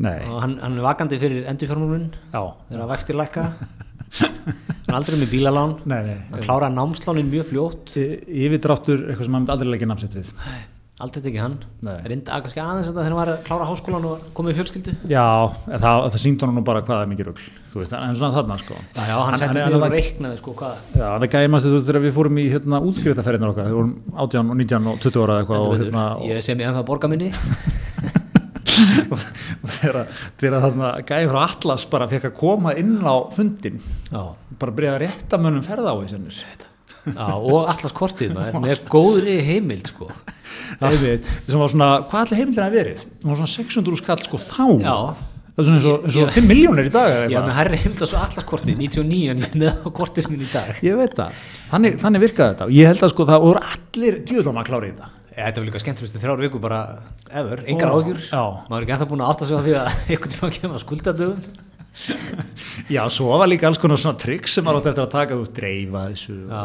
og hann, hann er vakandi fyrir endurfjármúlun já, þegar að vextir lækka. Hann er aldrei með bílalán. Nei, nei. Hann kláraði námslánin mjög fljótt. Yfirdráttur, eitthvað sem hann aldrei leggja namnsett við. Aldrei tekið hann. Nei. reynda að kannski aðeins þetta þegar hann var að klára háskólan og komið fjölskyldu. Já, það, það síndi hann nú bara hvað það er mikið rugl þú veist, en svona þarna sko. Já, já, hann settist er- niður og hann- reiknaði sko hvað Já, það gæmast þú þegar við fórum í hérna, útskriðtaferðinar okkar, við vorum 18 og 19 og 20 ára eitthvað og, hérna, og, ég sem ég ennþá borga minni og þegar, þarna gæði frá Atlas bara fekk að koma inn á fundin já, bara byrjaði að rétta mönnum ferða á þessum já, og allars kortið maður með góðri heimild sko. Sem var svona, hvað allir heimildina að verið? Það var svona 600 skall sko þá. Já. það er svona eins og, eins og Ég- 5 miljónir í dag eitthvað. með herri heimild svo allars kortið 99 en ég er með á kortið minn í dag. Ég veit það, þannig, þannig virkaði þetta. Og ég held að sko það voru allir djúðlum að klára í þetta þetta var líka skemmtilegustu þrjár viku bara ever, engar já. maður er ekki ennþá búin að átta sig á því að einhvern tíma kemur að skuldadöfum já, svo var líka alls konar svona trikk sem var átt eftir að taka veist, dreifa þessu Já,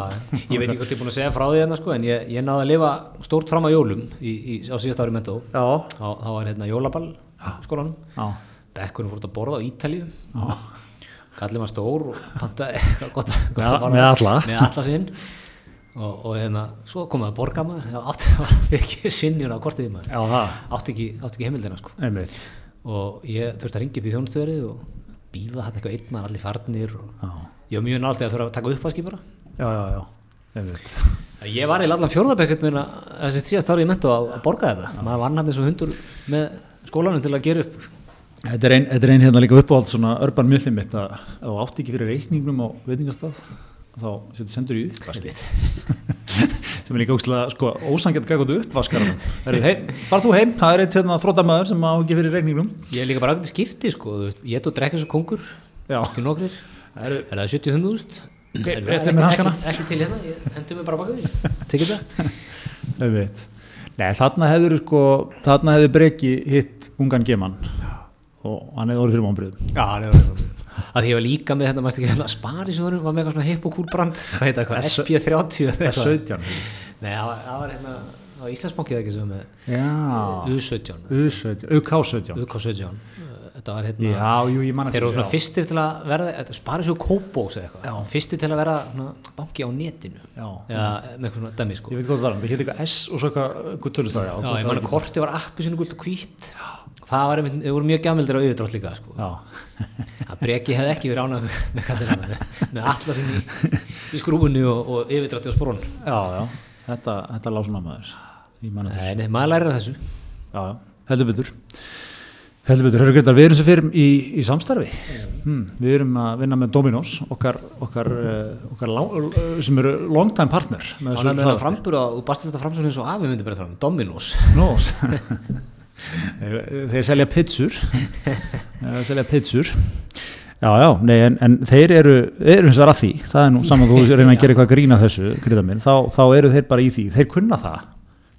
ég veit ekki hvort ég er búin að segja frá því hérna sko, en ég, ég náði að lifa stórt fram á jólum í, í, á síðast ári mentó. Þá, þá var hérna jólaball skólanum. Já, bekkurinn fór út að borða á Ítalíu. Kallið var stór og pantaði eitthvað gott, gott Með- alla. alla sinn og, og hérna, svo kom það að borga maður þá átti fekk ég sinnjun á kortið maður. Já, það, átti ekki, átti ekki heimildina sko. Og ég þurfti að ringja upp í þjónustöðrið og býða hann eitthvað einn maður allir farnir og já, ég var mjög nált að þurfa að taka upp að skipara já, já, já, ég var í allan fjórðabækut með þessi síðast ári ég mento að, að borga þetta. Maður vann hann eins og hundur með skólanum til að gera upp. Þetta er ein, þetta er ein hérna líka uppáhald svona urban mythið mitt að ef þú átt ekki fyrir reikningnum á veitingastað þá sendur í uppvaskið. Sem er líka ógstilega sko, ósangjart gækot uppvaskaranum far þú heim, það er eitt hérna, þróttamæður sem á ekki fyrir reikningnum. Ég er líka bara ákveðið skipti sko þú ég er að drekka þessu kongur. Ekki eru- er það 70-100.000 Ok, Er- rétt ekki- hanskana. ekki, til hérna, ég hendur mig bara baka því. Tekið það. Nei, þarna hefur sko, þarna hefur breki hitt ungan geman og hann hefur orðið fyrir vonbröðum já, það er það að ég var líka með þetta, maður ekki hérna sparisjóðurum var með eitthvað svona hipp og kúlbrand hvað heit það, S- SP30 eða eitthvað. 17 Nei, það var, var hérna það var Íslandsbankið ekki sem var með Já, U17, U17, UK17 UK17 þetta var hérna Já, jú, þeir eru svona já. fyrstir til að verða sparir svo kópós eða eitthvað. Fyrstir til að verða svona, banki á netinu. Já. eða með eitthvað svona dæmi sko. Ég veit hvað það er, það hétt eitthvað S og svo eitthvað Já, ég man að korti var appi sinu gult og hvít það var voru mjög gamildir á yfirdrátt líka sko. Að breki hefði ekki verið ánað með, með með, með alla sinni í, í skrúinu og, og yfirdrátti á sprón já, já, þetta, þetta lág svona maður. Nei, nei, maður lærir af þessu. Já, já, heldur betur. Heldur betur, Hörru Gretar, við erum sem fyrir í, í samstarfi. Hmm, við erum að vinna með Dominos okkar, okkar, uh, okkar lá, uh, sem eru long time partner með þessu að frambúr og bastist þetta framsókn eins og afi myndi bara tala um Dominos. Nú, þeir selja pizzur. Þeir selja pizzur. Já, já, nei, en, en þeir eru eru hins vegar að því, það er nú saman þú reyna að gera eitthvað grína þessu, minn þá, þá eru þeir bara í því, þeir kunna það.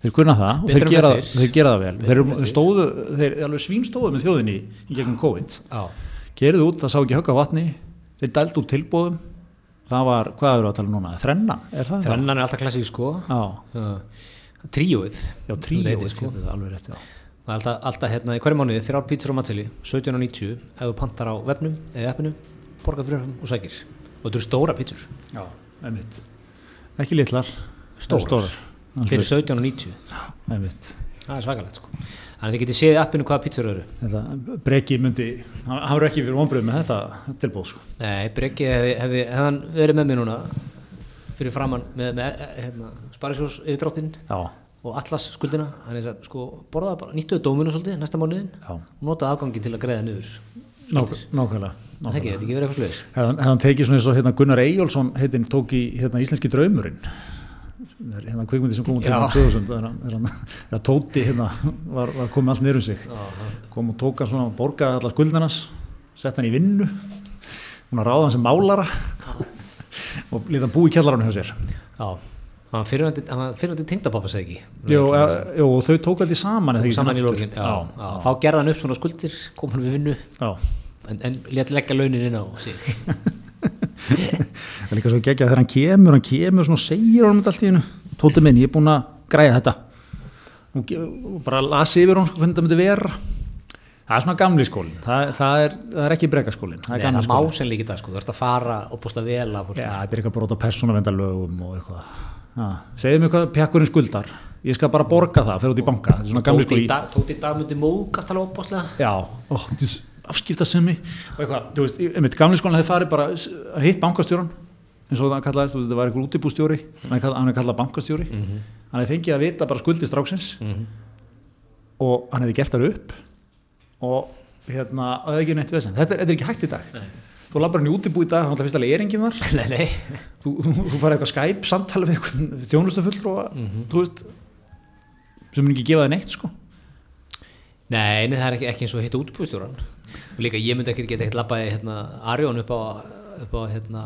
Þeir kunna það og þeir gera, þeir gera það vel. Flestir. þeir stóðu, þeir alveg svínstóðu með þjóðinni í gegnum COVID. Gerðu út, það sá ekki högg á vatni. Þeir dældu út tilbóðum það var, hvað eru að tala um núna, þrennan? Er það? þrennan er alltaf klassík sko. Já, Tríóið. Já, tríóið, Leitið, sko. sko. alveg rétt, já. er alltaf, alltaf hérna í hverju mánuði þrjár pítsur á matseli 17.90 ef þú pantar á vefnum eða appinu, borgar fyrir þeim og sækir og þetta eru stóra pítsur Já, einmitt. Ekki litlar, Stórar. stórar. fyrir 17.90 Einmitt. það er svakalegt sko þannig að þið getið séð í appinu hvaða pítsur eru Þetta breki myndi, hann verður ekki fyrir vonbröð með þetta tilbúð sko. Nei, Breki hefði, hefði, hann verið með mér núna fyrir framann með, með hérna, Sparisjós yfirdráttinn Já, og Atlas skuldina hann er að sko borðaði bara nýttuðu dóminu svolítið næsta mánuðin já, og notaði afgangin til að greiða niður Nák nákvæmlega. Það er ekki, verið eitthvað sluðis. hefði hann tekið svona eins og hérna, Gunnar Eyjólfsson heitin tók í hérna, Íslenski draumurinn. Hérna kvikmyndi sem kom út hérna Já. 2000 þegar, hann- þegar, hann- þegar Tóti hérna, var, var komið allt niður um sig. Kom og tók hann svona borgaði allar skuldarnas sett hann í vinnu hún að ráða hann sem málara og lítið hann bú í kjallarann hjá sér. Já, hann var fyrirvændi tengdapappa segi ekki. Jó, e, jó, og þau tók allir saman ekki, Saman í lókin, já, já, já. Þá gerði hann upp svona skuldir, kom hann við vinnu, já. en, en létt leggja launin inn á sig. það er líka svo geggja þegar hann kemur hann kemur svona og segir honum þetta allt í hennu Tóti minn, ég er búinn að græja þetta. Og, og bara lasi yfir hún sko, hvernig þetta myndi vera. Það er svona gamli skólin það, það, er, það er ekki brekaskólin það er Nei, gamli það má sem líka það, sko, þú ert að fara og búst að vel af fólki. Já, þetta er eitthvað brota persónavendalögum og eitthvað segðu mér hvað pjakkurinn skuldar. Ég skal bara borga það, fyrir út í banka. Er Tóti í dag, tóti í dag myndi móðgast alveg opbáslega. Já, ó, þess afskipta semmi og eitthvað, þú veist, einmitt gamli skólinn hefði farið bara s- hitt bankastjóran eins og það kallaðist, þú veist, þetta var einhver útibústjóri hann er kallað, hann er kallað bankastjóri. Hann hefði fengið að vita bara skuldi stráksins og hann hefði gert það upp og hérna, það er ekki neitt vesen. Þetta er, þetta er ekki hægt í dag þú labbar hann í útibú í dag, hann er fyrst alveg eringin þar Nei, nei. þú, þú, þú farið eitthvað Skype samtali við eitthvað þjónustufulltrúa þú veist sem mun ekki gefa þig neitt sko Nei, það er ekki, ekki eins og hitt útbúðstjóran. Og líka ég myndi ekki geta eitt labbaði hérna, Arjón upp á, upp á hérna,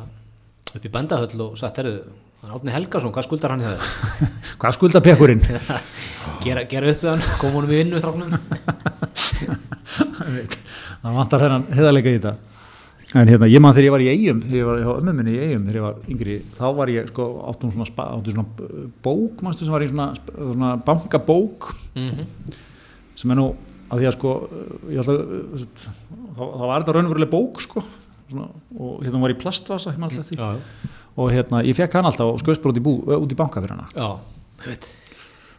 upp í bændahöll og sagt, hann Átni Helgason, hvað skuldar hann þér? hvað skulda pekkurinn gera, gera upp hann, koma honum í vinnu stráknum. það vantar hennan heðalega í þetta en hérna, ég man þegar ég var í eigum þegar ég var hjá ömmu minni í eigum þegar ég var yngri þá var ég sko áttum svona, spa, áttum svona uh, bók manstu, sem var í svona, svona bankabók Mm sem er nú að því að sko uh, ég ætla, þess, þá, þá var þetta raunveruleg bók sko svona, og hérna var í plastvasa ég man alltaf því Já, og hérna ég fekk hann alltaf og skauðst bara út í, bú, út í banka fyrir hana já. Veit.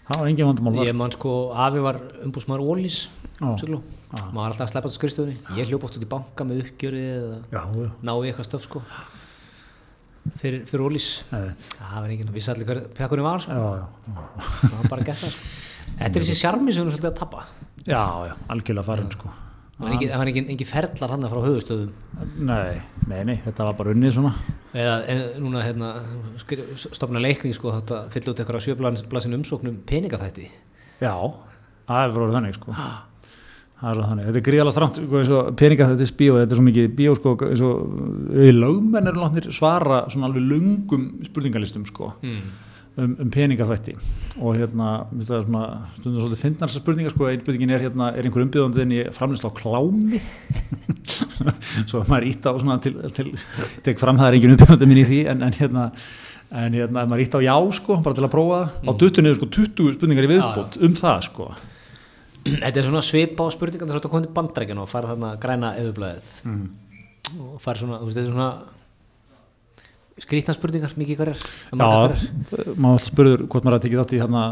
Það var engin vandamál. Ég man sko, afi var umbúsmaður Ólís. Maður var alltaf að sleppa þetta skrifstofunni. Ég hljóp oft út í banka með uppgjöri eða já, já, ná í eitthvað stöf sko. Fyrir, fyrir Ólís. Það var enginn, vissi allir hver pjakkurinn var sko. já, já, Það var bara gett það sko. Þetta er þessi sjarmi sem við erum svolítið að tappa. já, já, algjörlega farin sko Það var engin, engin, ferlar hann frá höfustöðum. nei, nei, nei, þetta var bara unnið svona Eða en, núna hérna, stofna leikning sko, þetta fylla út eitthvað sjöblasin umsóknum peningaþætti. Já, það er verið þannig sko. Það er svo þannig. Þetta er gríðalega stramt sko, eins og peninga þetta er er svo mikið bíó sko, eins og lögmenn eru látnir svara svona alveg lungum spurningalistum sko, Mm. Um, um peningaþvætti. Og hérna, minnst það er svona stundum svolítið fyndnar þessar spurningar sko, einn spurningin er hérna, er einhver umbjöðandi en ég framlýsla á klámi? Svo maður ítt á svona til, til tek fram það er engin umbjöðandi minn í því en, en hérna en hérna, ef maður ítt á já sko, bara til að prófa það, á duttu niður sko 20 spurningar í viðbót um það sko. Þetta er svona svipa á spurningan þegar þetta komið til bandrækjana og fara þarna græna eðublaðið Mm. og fara svona, þú veist, þetta er svona skrítna spurningar, mikið hverjar Já, margar hverjar. maður spurður hvort maður að tekið þátt í hérna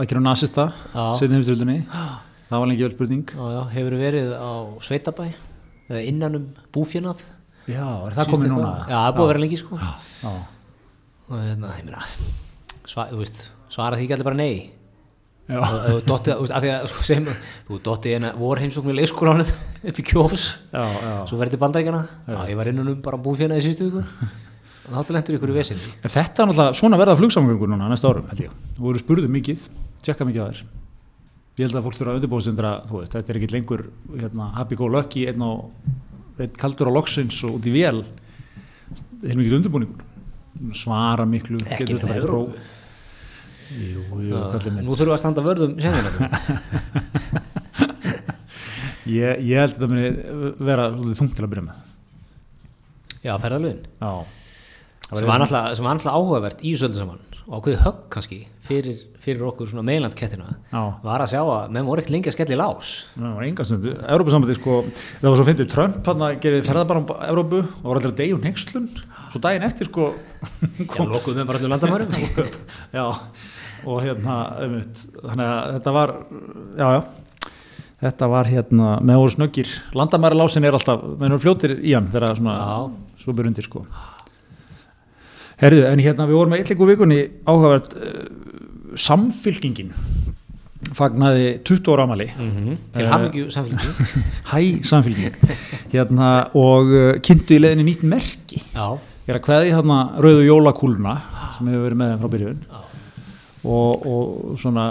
aðgerðu nasista, Já. setni heimstöldinni það var lengi vel spurning. Já, já, hefur verið á Sveitabæ innan um búfjönað Já, er það komið núna? Já, það er búið að vera lengi sko. Já, hérna, svara því ekki allir bara nei? Já, að sko, sem, þú dottið eina vor heimsókn í leikskólanum upp í kjófs já, já. svo verið til bandrækjana já, ég var innan um bara búfjönað í síðustu viku þá lendur ykkur í vesinni En Þetta er náttúrulega svona verða flugsamgöngur núna næsta árum, held ég. Þú voru spurðu mikið, tjekka mikið að þér. Ég held að fólk þurfa að veist, þetta er ekki lengur hérna, happy go lucky, einn, og, einn kaldur á loksins og út í vél. Þeir mikið undirbúningur. Svara miklu, Ekki getur þetta með próf. Jú, jú, kallið minn. nú þurfum við að standa vörðum Ég, ég held að þetta muni vera svolítið þungt til að byrja með. já, ferðalögin Já. Sem var náttúrulega áhugavert í söldu saman. Og ákveðið högg kannski fyrir, fyrir okkur svona meðlandskettina Já. var að sjá að menn voru ekkert lengi að skella í lás. Það var enga stundu. Európa-sambandi sko, það var svo fyndið. Trump hann að gerði ferðabann á Európu og var að deyja um nexlun. Svo daginn eftir sko já, lokuðum við bara allir landamærum. Já, og hérna einmitt, þannig að þetta var já, já. Þetta var hérna, með voru snöggir. Landamæra lásin er alltaf, menn eru fljótir í hann þegar svona, svo byrjundir sko Herðu, en hérna við vorum með eitthvað vikunni áhugavert uh, samfylkingin fagnaði 20 ára amali til hamingju samfélagi hæ samfélging hérna, og uh, kynntu í leiðinni nýtt merki. Ég er að kveði hérna rauðu jólakúluna sem hefur verið með þeim frá byrjun. Og, og svona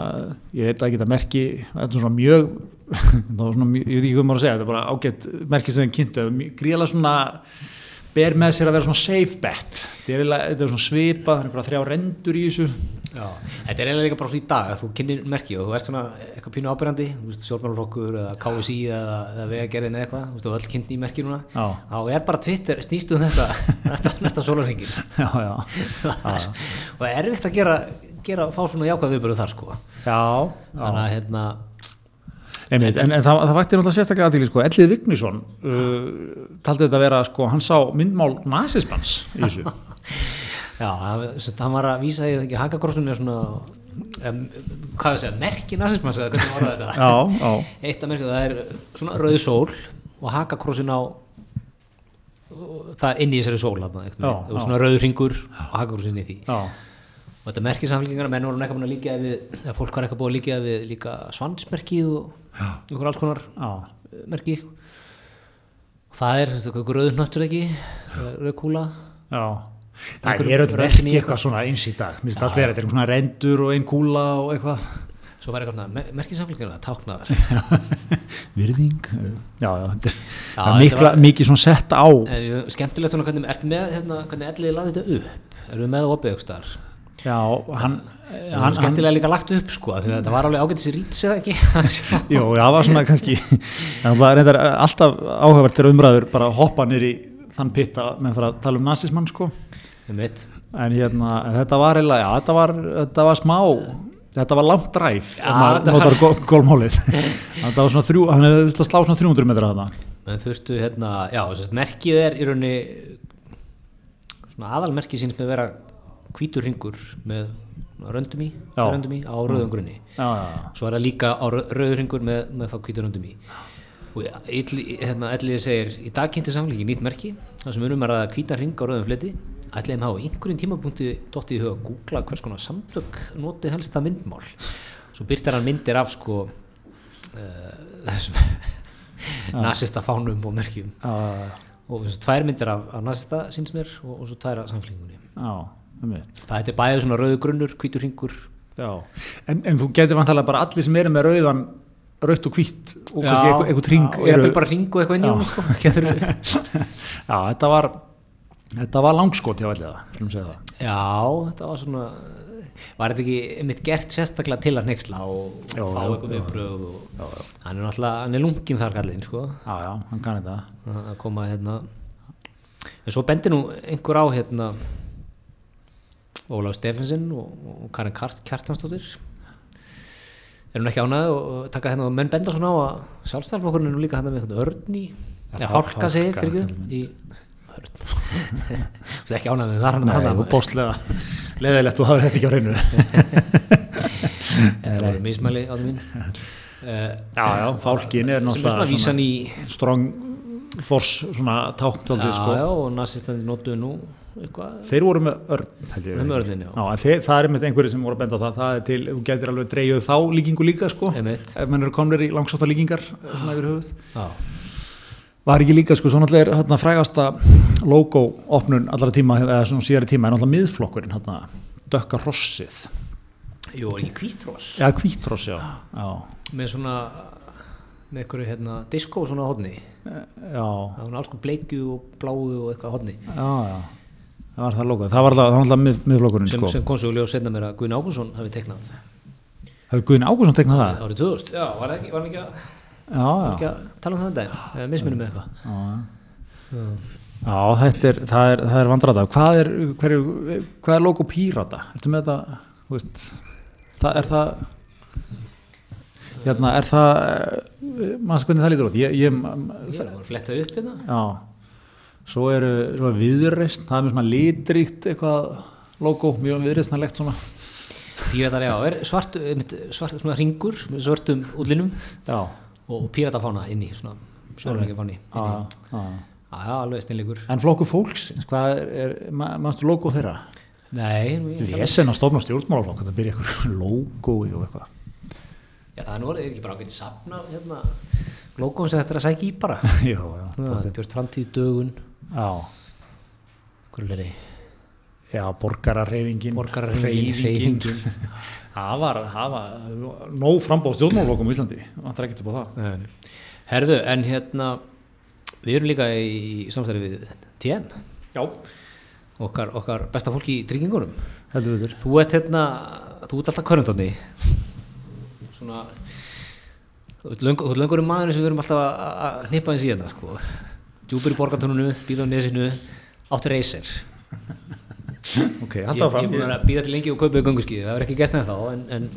ég veit ekki þetta merki þetta er svona mjög, svona ég veit ekki hvað maður að segja, þetta er bara ágætt merki sem þeim kynntu, gríðlega svona ber með sér að vera svona safe bet. Þetta er, er svona svipað, það er þrjá rendur í þessu. Já. Þetta er eiginlega líka bara í dag að þú kynir merki og þú ert svona eitthvað pínu ábyrjandi sjálfmálflokkur eða KSI eða, eða vegagerðin eða eitthvað, þú þú öll kynni í merki núna. Já. þá er bara Twitter snýstu um þetta næsta, næsta sólarhengin já, já, og er erfitt að gera, gera fá svona jákvæð viðbörðu þar sko. Já, þannig að hérna Einmitt, en, en það, það vakti náttúrulega sérstaklega aðtíli sko, Ellið Vignisson uh, taldi þetta að vera sko, hann sá myndmál nasismans í þessu. Já, sagt, hann var að vísa í ekki hakakrossun er svona um, hvað er að segja, merki nazismans eða hvernig var þetta? Já, já, eitt af merkið, það er svona rauð sól og hakakrossin á það er inn í þessari sól það já. svona rauður hringur og hakakrossin í því. Já, og þetta merkið samfélkingar, menn voru eitthvað búin að líka við, eða fólk var eitthvað búin að líka við líka svansmerkið og einhver alls konar eh, merki. Það er, þú veist, eitthvað rauður nöttur ekki rauð kúla? Já. Það er öll verki eitthvað. svona eins í dag. Mér finnst allt vera, þetta er svona rendur og ein kúla og eitthvað. Svo var eitthvað svona, merkið samfélkingar táknaðar. Virðing. Uh, Já, já, er, Já, mikla, var- mikið svona sett á. Eh, skemmtilegt svona hvernig, ertu með hérna, hvernig ellið laði þetta upp? Erum við með opið ykkur starf Já, hann, hann, hann, skemmtilega líka lagt upp sko að þetta var alveg ágætis í rít eða ekki? Jú, það var svona kannski það er reyndar alltaf áhugavert þegar umræður bara hoppa nýr í þann pitta með fyrir að tala um nazismann sko. Um en hérna, þetta var eiginlega, já, þetta var, þetta var smá þetta var langt dræf ef maður þetta notar gól, gólmálið þetta var svona þrjú, hann hefði að slá svona 300 metra þarna. En þurftu hérna, já, að merkið er í rauninni svona aðalmerkið síns með að vera hvítur ringur með röndum í, röndum í á rauðum grunni. Já, já, svo er það líka á rau- rauður ringur með, með þá hvítur röndum í. Og hérna, Elliði segir í dag kynnti samlíki nýtt merki það sem erum að ræða hvítan ring á rauðum fleti. Ætliðum hafa á einhverjum tímapunkti dottið í huga að googla hvers konar samtök notið helsta myndmál. Svo byrtar hann myndir af sko uh, þessum nasista fánum og merkjum. Já, og þessu tvær myndir af, af nasista síns mér og, og svo tvær af samfélgingunni já, mitt það er bæðið svona rauðu grunnur, hvítur ringur já, en, en þú getur vantalega bara allir sem eru með rauðan rautt og hvítt og kannski eitthvað, eitthvað tring og bara eitthvað inn í hún sko. Getur- já, þetta var þetta var langskot hjá það, það. Já, þetta var svona var þetta ekki einmitt gert sérstaklega til að nexla og Já, fá já, eitthvað viðbröð og hann er náttúrulega, hann er lungin þar kallinn sko, já, já, hann kann þetta. Að að koma hérna. En svo bendir nú einhver á hérna Ólaf Stefensen og, og Karin Kjartansdóttir. Er hún ekki ánæði og taka hérna menn benda svona á að sjálfstæðalflokkurinn er nú líka hérna með hérna örn í Ja, ja, fál- fálka segir fálka, fyrir ekki í örn. Þú veist ekki ánæði með það hann og bóstlega leðilegt og það er þetta ekki á reynu Þetta voru mismæli á því mín já, já, fálkin er er náttúrulega vísan í strong force svona tákn já, sko. já, og nazistandi notuðu nú eitthvað. Þeir voru með örn. Með örninn, já. en þeir, það er einmitt einhverju sem voru að benda á það. Það er til, þú getur alveg dreigjuð þá líkingu líka sko, ef mann eru komnir í langsóta líkingar svona yfir höfuð. Já, var ekki líka sko, svo náttúrulega er hérna, frægasta logo opnun allra tíma eða svona síðari tíma er náttúrulega miðflokkurinn hérna, dökka rossið jú, var ekki kvítross já, hvítross, já, já, með svona með einhverju hérna disco svona hodni já, það var alls konar bleikju og bláu og eitthvað hodni já, já. Það var það logo, það var alltaf, það var alltaf mið, miðflokkurinn sem, sko. sem ljós setna mér að Guðin Ágúnsson hafi teiknað. Hefur Guðin Ágússon tegnað það? árið 2000, já, var það ekki, var hann ekki að, já, já, ekki að tala um það um daginn? Eða mismunum með eitthvað? Já, þetta er það er, það er vandrata, hvað er hvað er logo Pírata? Ertu með þetta, þú veist það er það hérna, er það maður hvernig það lítur út? Ég, ég, það var flettað upp hérna. Já, svo eru svo er viðreist, það er með svona litríkt eitthvað logo, mjög viðreistnarlegt svona. píratar, já, er svart, svart svona ringur með svörtum útlinum Já, og píratafána inn í svona sjóðurleika fáni já, alveg steinleikur En flokku fólksins, hvað er, er ma- manstu logo þeirra? nei, ég- Lesen að stofna stjórnmálaflokk, þetta byrja eitthvað logo og eitthvað. Já, það er nú er ekki bara ágætt safna hérna, logoum sem þetta er að sækja í bara. Já, já, Það, Björn framtíð dögun já, já borgararreyfingin Borgarahreyfingin, hreyfingin. það var, það var nóg frambóð stjórnmálokkum í Íslandi. Það er ekkert upp á það? Herðu, en hérna við erum líka í samstæði við TM já, okkar, okkar besta fólk í tryggingunum. Þú ert hérna, þú ert alltaf körnundóni svona þú ert löngur um maðurinn sem við erum alltaf að- hnippa eins í hérna sko. Djúpur í borgartónunu, býða á nesinu áttu reysir ok, ég, alltaf ég er búin að býða til lengi og kaupa í gönguskíði það er ekki gæst en þá en, en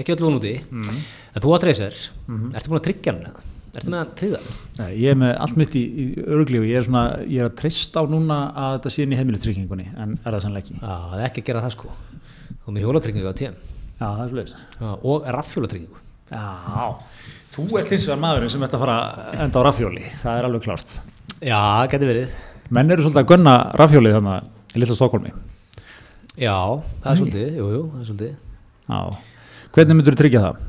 ekki öll von úti. En þú átt reysir, ertu búin að tryggja hann eða? ertu með að hann? Nei, ég er með allt mitt í, í örglífi ég er svona, ég er að treysta á núna að þetta sé inn í heimilistryggingunni en er það sannleiki já, Já, það er ekki að gera það sko. Er með hjólatryggingu á TM. Það er svolítið Já, og raffjólatryggingu já, þú ert hins vegar maðurinn sem ert að fara að enda á rafhjóli. Það er alveg klárt. Já, getur verið. Menn eru svolítið að gunna rafhjólið þannig í litla Stokkólmi Já, það er svolítið, jú, jú, það er svolítið. Já, hvernig myndur þú tryggja það?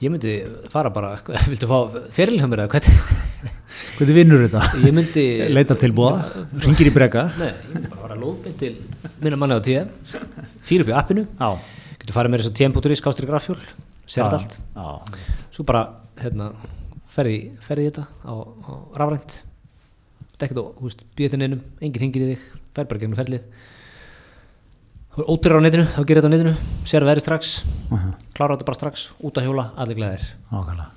Ég myndi fara bara, viltu fá fyrirlið eða hvernig? hvernig vinnur þetta? Ég myndi, leita tilbúða, ringir í breka? Nei, ég myndi bara fara lóðbind til minna manni á TM, fyrir upp í appinu, já, getur farið með þess að TM.is, kástir grafjól, sér þetta allt. já, Svo bara, hérna, ferði, ferði í þetta á, á rafrænt, þetta ekkert og, býðið til neinum, enginn hingir í þig, fer bara gegnum ferlið. Þú er ótrúður á netinu, þá gerir þetta á netinu, sér verið strax, Mhm. klára þetta bara strax, út að hjóla, allir glæðir. ákvæmlega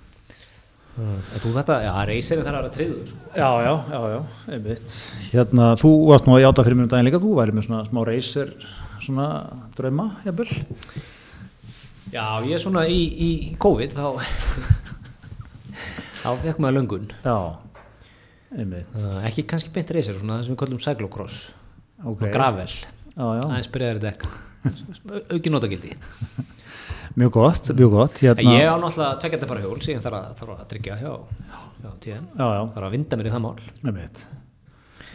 þú þetta, já, reysirinn þarf að vera tryggður, sko. Já, já, já, já, einmitt. Hérna, þú varst nú að játa fyrir mér um daginn líka, þú væri með svona smá reysir, svona drauma, jafnvel. Já, ég er svona í, í COVID þá þá fekk maður löngun. Já, einmitt, ekki kannski beint reysir, svona það sem við kallum cyclocross. Ok. og gravel, já, aðeins byrjaðir dekk auki notagildi. Mjög gott, mjög gott, hérna. Ég á náttúrulega tveggjandi bara hjól síðan þarf að, þarf að tryggja hjá, hjá já, þarf að vinda mér í það mál. Einmitt.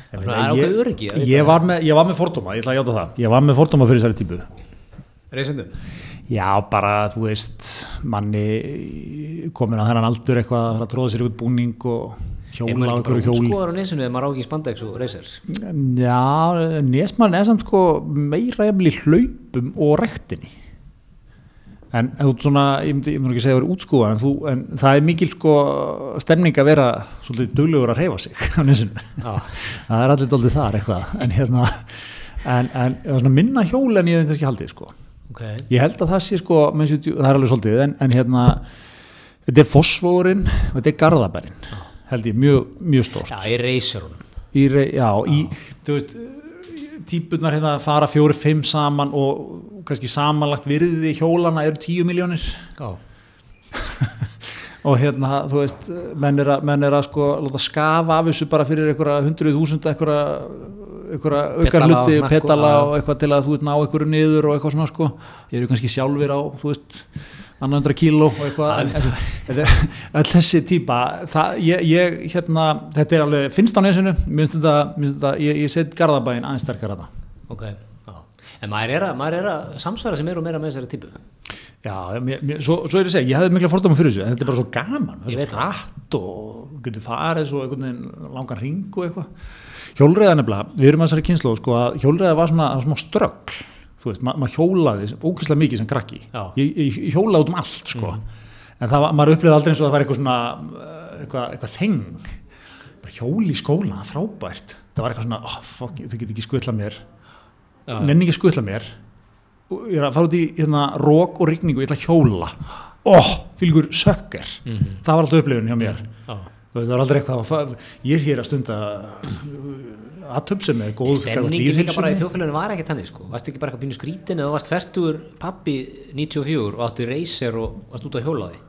Það er að vita Ég var með, ég var með fordóma, ég ætla að játa það. Ég var með fordóma fyrir þessari típu. Reysindum Já, bara, þú veist, manni komin á þennan aldur eitthvað að tróða sér út búning og hjóla á bara hjóli. útskóðar á nesinu eða maður á ekki spandex og reysir Já, nesmann er samt sko meira í hlaupum og rektinni. En þú ert svona, ég myndi, ekki segja að vera útskúfa en, en það er mikil sko stemning að vera svolítið duglegur að reyfa sig á nesinu, Já, það er allir doldið þar eitthvað, en hérna en, en minna hjól en ég hef kannski haldið sko, ok. Ég held að það sé sko, menn sér, það er alveg svolítið en, en hérna, þetta er fosfórin og þetta er garðabærin held ég, mjög, mjög stórt. Já, í reysirunum í, rey- já, í, þú veist típunar hérna fara fjóri, fimm saman og kannski samanlagt virði hjólana eru tíu miljónir Já, og hérna, þú veist, menn er að, menn er að sko, láta skafa af þessu bara fyrir einhverja hundruð þúsund einhverja, aukar hluti, petala og eitthvað til að þú veist ná einhverju niður og eitthvað svona sko. Ég eru kannski sjálfur á, þú veist annar hundra kíló og eitthvað. Öll þessi típa það, ég, ég, hérna, þetta er alveg finnst á nesinu, mér finnst þetta, mér finnst þetta ég, ég set Garðabæin aðeins sterkar að það ok. já. En maður er, að, maður er að samsvara sem er og meira með þessari típu. Já, mér, mér, svo, svo er ég að segja, ég hafði mikla fordóma fyrir þessu en þetta er bara svo gaman, það er svo hratt og getur farið svo langan ring og eitthvað. Hjólreiða nefnilega, við erum að þessari kynslu sko, að hjólreiða var svona, svona ströggl þú veist, ma maður hjólaði ógeðslega mikið sem krakki, ég, ég, ég hjólaði út um allt sko, en það var, maður upplýði aldrei eins og það var eitthvað svona uh, eitthvað, eitthvað þeng. Bara hjóli í skóla, frábært. Það var eitthvað svona, oh, fuck, þú getur ekki skutla mér. Nenni ekki að skutla mér. Og ég er að fara út í hérna, rók og rigningu, ég ætla að hjóla. Oh, því líkur sökker það var alltaf upplifun hjá mér. Já. Það var aldrei eitthvað ég er hér að stunda aðtöp sem er góð Stemningin líka bara í þjóðfélaginu var ekkert þannig sko. Varst ekki bara eitthvað pínu skrítin eða þú varst færtugur pappi 94 og átti reysir og varst út á hjólaði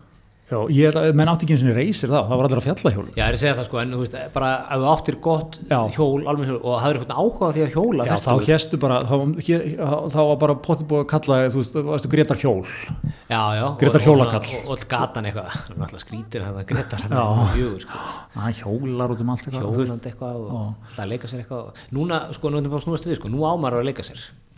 Já, ég menn átti ekki eins og reysir þá, það var allir að fjallahjóli Já, ég er að segja það sko, en þú veist, bara að þú áttir gott Já. hjól, almenn hjól og hafður eitthvað áhuga á því að hjóla Já, þá hérstu bara, þá, hér, þá var bara potið búið að kalla, þú veist, þú veist, Gretar hjól? Já, já og- hjólakall. Og, og gatan eitthvað, alltaf skrítir hann að Gretar hann er fjögur sko. Hann hjólar út um allt eitthvað, hjólandi eitthvað og það að leika sér eitthvað. Núna, sko, nú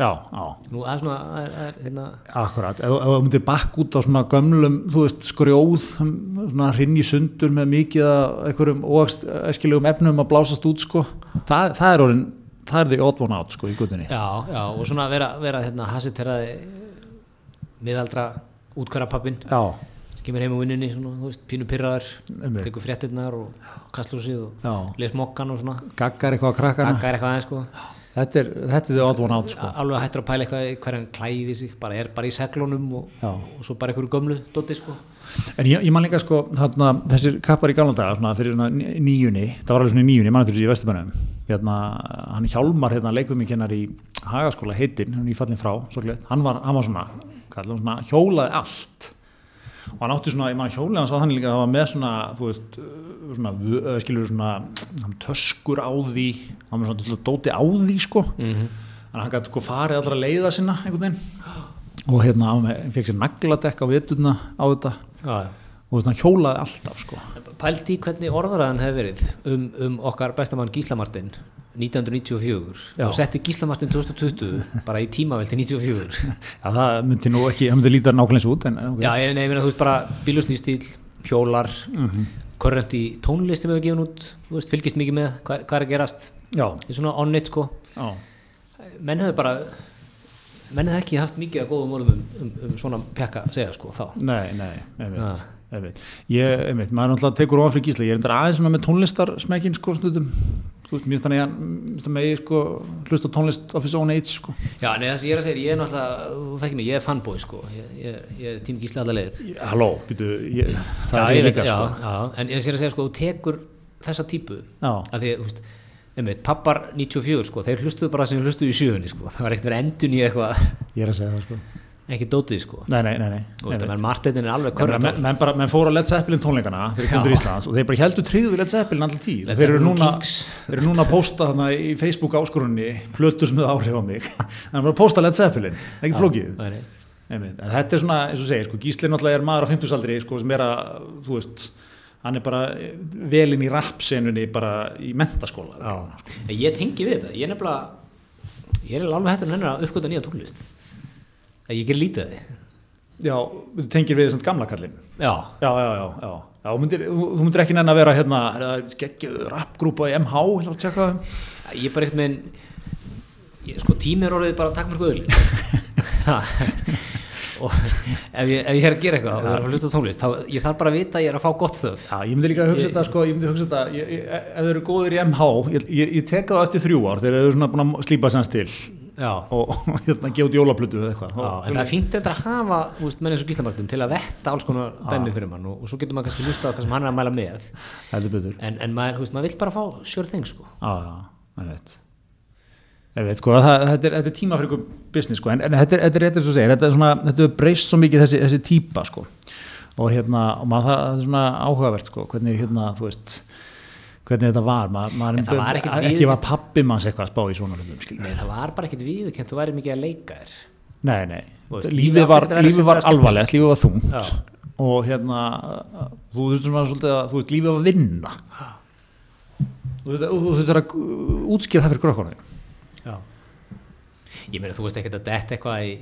að já, já, nú, það er svona, það er, er, hérna akkurat. Ef þú myndir bakk út á svona gömlum þú veist, skrjóð svona hrinn í sundur með mikið af einhverjum óæskilegum efnum að blásast út sko, það, það er orðin það er því one out sko í gutinni já, já, og svona vera, vera hérna, hasiteraði miðaldra útkværapappin kemur heim á vinnunni, svona, þú veist, pínu pyrraðar tekur fréttinnar og kastlúsið og les mokkan og svona. Gaggar eitthvað á krakkana. Gaggar eitthvað aðeins, sko þetta er, þetta er því odd one out sko. Alveg hættur að pæla eitthvað hverjan klæði sig bara er bara í seglunum og, og svo bara einhverju gömlu dotti sko. En ég, ég man líka sko, þarna, þessir kappar í gamla daga, svona fyrir níunni, það var alveg svona í níunni, ég man eftir þessi í Vesturbænum, hérna, hann Hjálmar, hérna, leikfumi kennar í Hagaskóla heitinn, hann er í fallin frá, gleitt, hann var, hann var svona, kallum svona, hjólaði allt og hann átti svona, ég man að hjólaði hans var þannig líka að hann var með svona, þú veist, svona, uh, skilur svona, hann töskur á því, hann var svona, dóti á því, sko, Mhm. þannig að hann gæti sko farið allra leiða sinna, einhvern veginn, og hérna, hann fekk sér nagladekk á vituna á þetta, já, og svona hjólaði alltaf sko. pældi í hvernig orðaraðan hefur verið um, um okkar bestamann Gíslamartin 1994 Já. og setti Gíslamartin 2020 bara í tímavelti 94 Já, það myndi nú ekki, það myndi líta nákvæmlega eins út en, okay. já, ég, ég meina þú veist bara bíluslýstíl, hjólar Mhm. korrent í tónlist sem hefur gefin út þú veist, fylgist mikið með hvað, hvað er að gerast já, í svona on-it sko já, menn hefur bara menn hefur ekki haft mikið að góðum orðum um, um, um svona pjakka að segja sko þá nei, nei, einmitt, Já. einmitt. Ég, einmitt, maður náttúrulega tekur fyrir gísla, ég er endur aðeins með tónlistarsmekkin sko stundum, þú veist, mér finnst þannig að mér ég sko hlusta tónlist of his own age sko. Já, nei, það sem ég er að segja, ég er náttúrulega, þú þekkir mig, ég er fanboy, sko, ég, ég, ég er tím gísla allar leið. Halló, býtu, ég, það er ég líka sko. Já, en ég er að segja, sko, þú tekur þessa típu, Já. að því, þú veist, einmitt, pappar 94, sko, þeir hlustuðu bara sem hlustuðu í sjöunni, sko, það var ekkert verið endun í eitthvað, Ég er að segja það sko. Ekki dótið, sko. Nei, nei, nei, menn Martinin er alveg Já, menn, menn, menn fóru á Led Zeppelin tónleikana Íslands og þeir bara heldur tryggðu Led Zeppelin alltaf tíð. Þeir eru, núna, þeir eru núna að posta í Facebook áskorunni plötur sem hefur áhrif á mig. Þannig að bara posta Led Zeppelin, ekkert flókið. þetta er svona, eins og segir, sko, Gísli náttúrulega er maður á 50-saldri sko, sem er að, þú veist hann er bara velinn í rapsenunni bara í mentaskóla. En ég tengi við þetta, ég er nefnilega, ég er alveg hættur að uppgöta nýja tónlist. Að ég ger lítið að því. Já, þú tengir við þessant gamla kallinn. Já, Já, já, já, já. já þú, myndir, þú, myndir ekki nenn að vera hérna, skeggjuð rapgrúpa í MH, ætla að tjekka það. Ég er bara ekkert með ég, sko tími er orðið bara takk mér guðli og ef ég, ef ég er að gera eitthvað er að að tónlist þá ég þarf bara að vita að ég er að fá gott stöf Já, ég myndi líka að hugsa þetta, sko, ég myndi hugsa þetta, ef þeir eru góðir í MH, ég, ég, ég tek það eftir þrjú ár, þeir eru svona búin að slípa sem til og, og hérna, gefa út jólaplötu eða eitthvað. en það er fínt þetta að hafa menn eins og gíslamartin til að vetta alls konar dæmi fyrir mann og, og svo getur maður kannski hlusta á hvað sem hann er að mæla með. En, en maður, veist, maður vill bara fá sure thing sko. Sko, það, þetta, er, þetta er tíma fyrir ykkur business, sko, en, en þetta er, þetta er réttir svo segir, er þetta er breyst svo mikið þessi, þessi típa, sko, og hérna, og maður það, það er svona áhugavert, sko, hvernig, hérna, þú veist, hvernig þetta var, maður, maður var ekki var pappi manns eitthvað að spá í svona hlutum, nei, það var bara ekkert viðurkent þú væri mikið að leika þér Nei, nei, veist, lífið var, lífið var alvarlegt, lífið var þungt Já. og hérna, þú veist svona svolítið að, þú veist, lífið var vinna. Þú veist, þú veist að útskýra það fyrir krökkunum. Já. Ég meina þú veist ekkert að detta eitthvað í,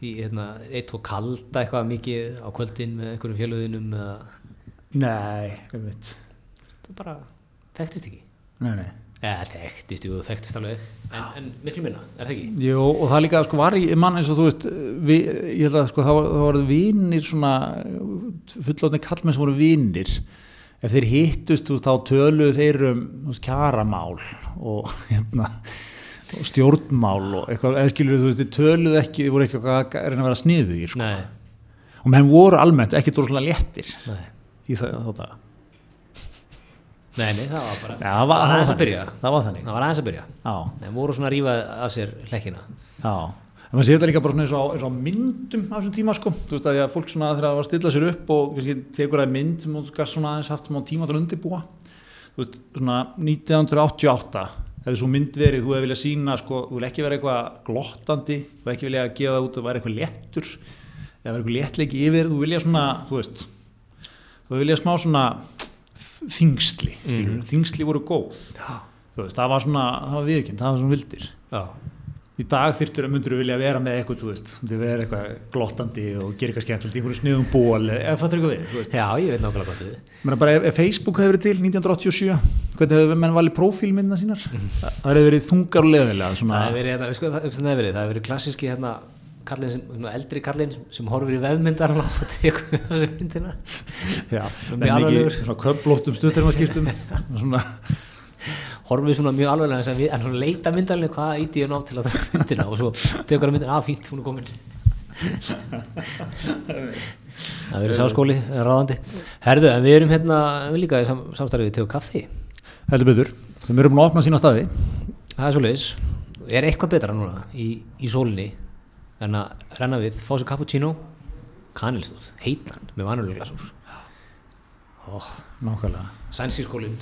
í hérna, eitt og kalda eitthvað mikið á kvöldin með einhverjum fjöluðinum Nei, ég veit. það bara þekktist ekki. Nei, nei. Eða þekktist, jú, þekktist alveg en, en miklu minna, er það ekki? Jú, og það líka, sko, var í mann eins og þú veist, vi, ég held að, sko, það var, var vinir svona, fullóðni kallmenn sem voru vinir, ef þeir hittust, þú veist, þá töluðu þeir um, þú veist, kjaramál og, hérna, og stjórnmál og eitthvað, eða skilur þú veist, þeir töluðu ekki, þeir voru ekki eitthvað að reyna að vera sniðugir, sko, Nei, og menn voru almennt ekki dórslega léttir nei, í það, þá það. Nei, nei, það var bara Já, það var, aðeins að byrja. Það var þannig, Það var aðeins að byrja. Já. Þeir voru svona að rífa af sér hlekkina. Já, en maður sér þetta líka bara svona eins og, eins og myndum á þessum tíma sko, þú veist að því að fólk svona þegar það var að stilla sér upp og kannski tekur það mynd gast svona aðeins haft smá tíma til að undirbúa. Þú veist, svona 1988 hefði svo mynd verið, þú hefði viljað sína sko, þú vil ekki vera eitthvað glottandi þú hefði ekki viljað gefa það út að vera eitthvað léttur eða vera eitthvað léttleiki yfir, þú vilja svona þú veist, þú vilja smá svona þingsli mm. þingsli voru góð. Þú veist, það var svona, það var viðkjönd það var svona vildir. Já, í dag þyrftur að myndur vilja vera með eitthvað þú veist, myndur vera eitthvað glottandi og gera eitthvað skemmtilegt, í einhverju sniðum ból eða fattur eitthvað við, þú veist. Já ég veit nákvæmlega hvað þið Menna bara ef, ef Facebook hefur verið til 1987 hvernig hefur menn valið prófílmynda sínar? Það það hefur verið þungar og leðilega svona, Það hefur verið, hérna, sko, það, það hefur verið, það hefur verið klassíski hérna, kallinn sem, svona eldri kallinn sem horfir í vefmyndar og tekur þessi myndina. Já, en ekki svona köflóttum stuttarmaskiptum. Svona, horfir svona mjög alveg en, svona leita myndarlega hvað íti ég ná til að taka myndina? Og svo tekur hann myndina að fínt, hún er komin. Það verið sáskóli, ráðandi. Herðu, en við erum hérna við líka í sam, samstarfið til kaffi. Heldur betur, sem eru búin að opna sína staði. Það er svo leiðis Er eitthvað betra núna í, í sólinni en að renna við, fá sér cappuccino kanilstóð, heitan með vanulega glasúr oh, nákvæmlega. Sænskískólinn,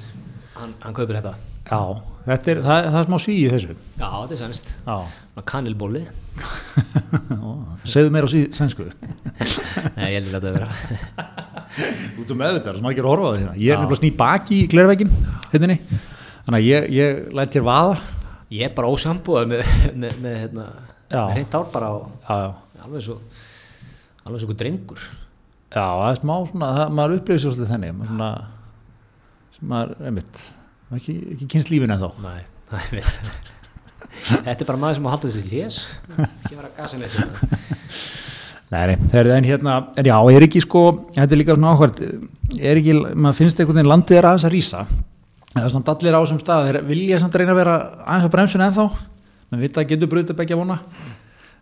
hann, hann kaupir þetta. Já, þetta er, það, það er smá svíi þessu. Já, þetta er sænst. Kanilbóli segðu meira á sí- sænsku. Nei, ég held að þetta vera. Út um meðvitað, sem maður ekki er að horfa það hérna. Ég er nefnilega sný baki í glervegin hérna, þannig að ég, ég læt þér vaða. Ég er bara ósambúðað með, með, með, hérna, Hreint ár bara já alveg svo alveg svo drengur. Já, það er smá svona, það, maður upplifir svo svolítið þennig, maður svona, sem maður, einmitt, maður ekki, ekki kynst lífinu en þá. Nei, það er Þetta er bara maður sem á haldið þessi lés ekki vera að hérna. Nei, það er en hérna, en já, er ekki sko, þetta er líka svona áhvert, er ekki, maður finnst einhvern veginn landið er aðeins að rísa, það er samt allir á þessum stað, þeir vilja samt reyna að vera aðeins á bremsun ennþá, maður vita að getur brutið begja vona,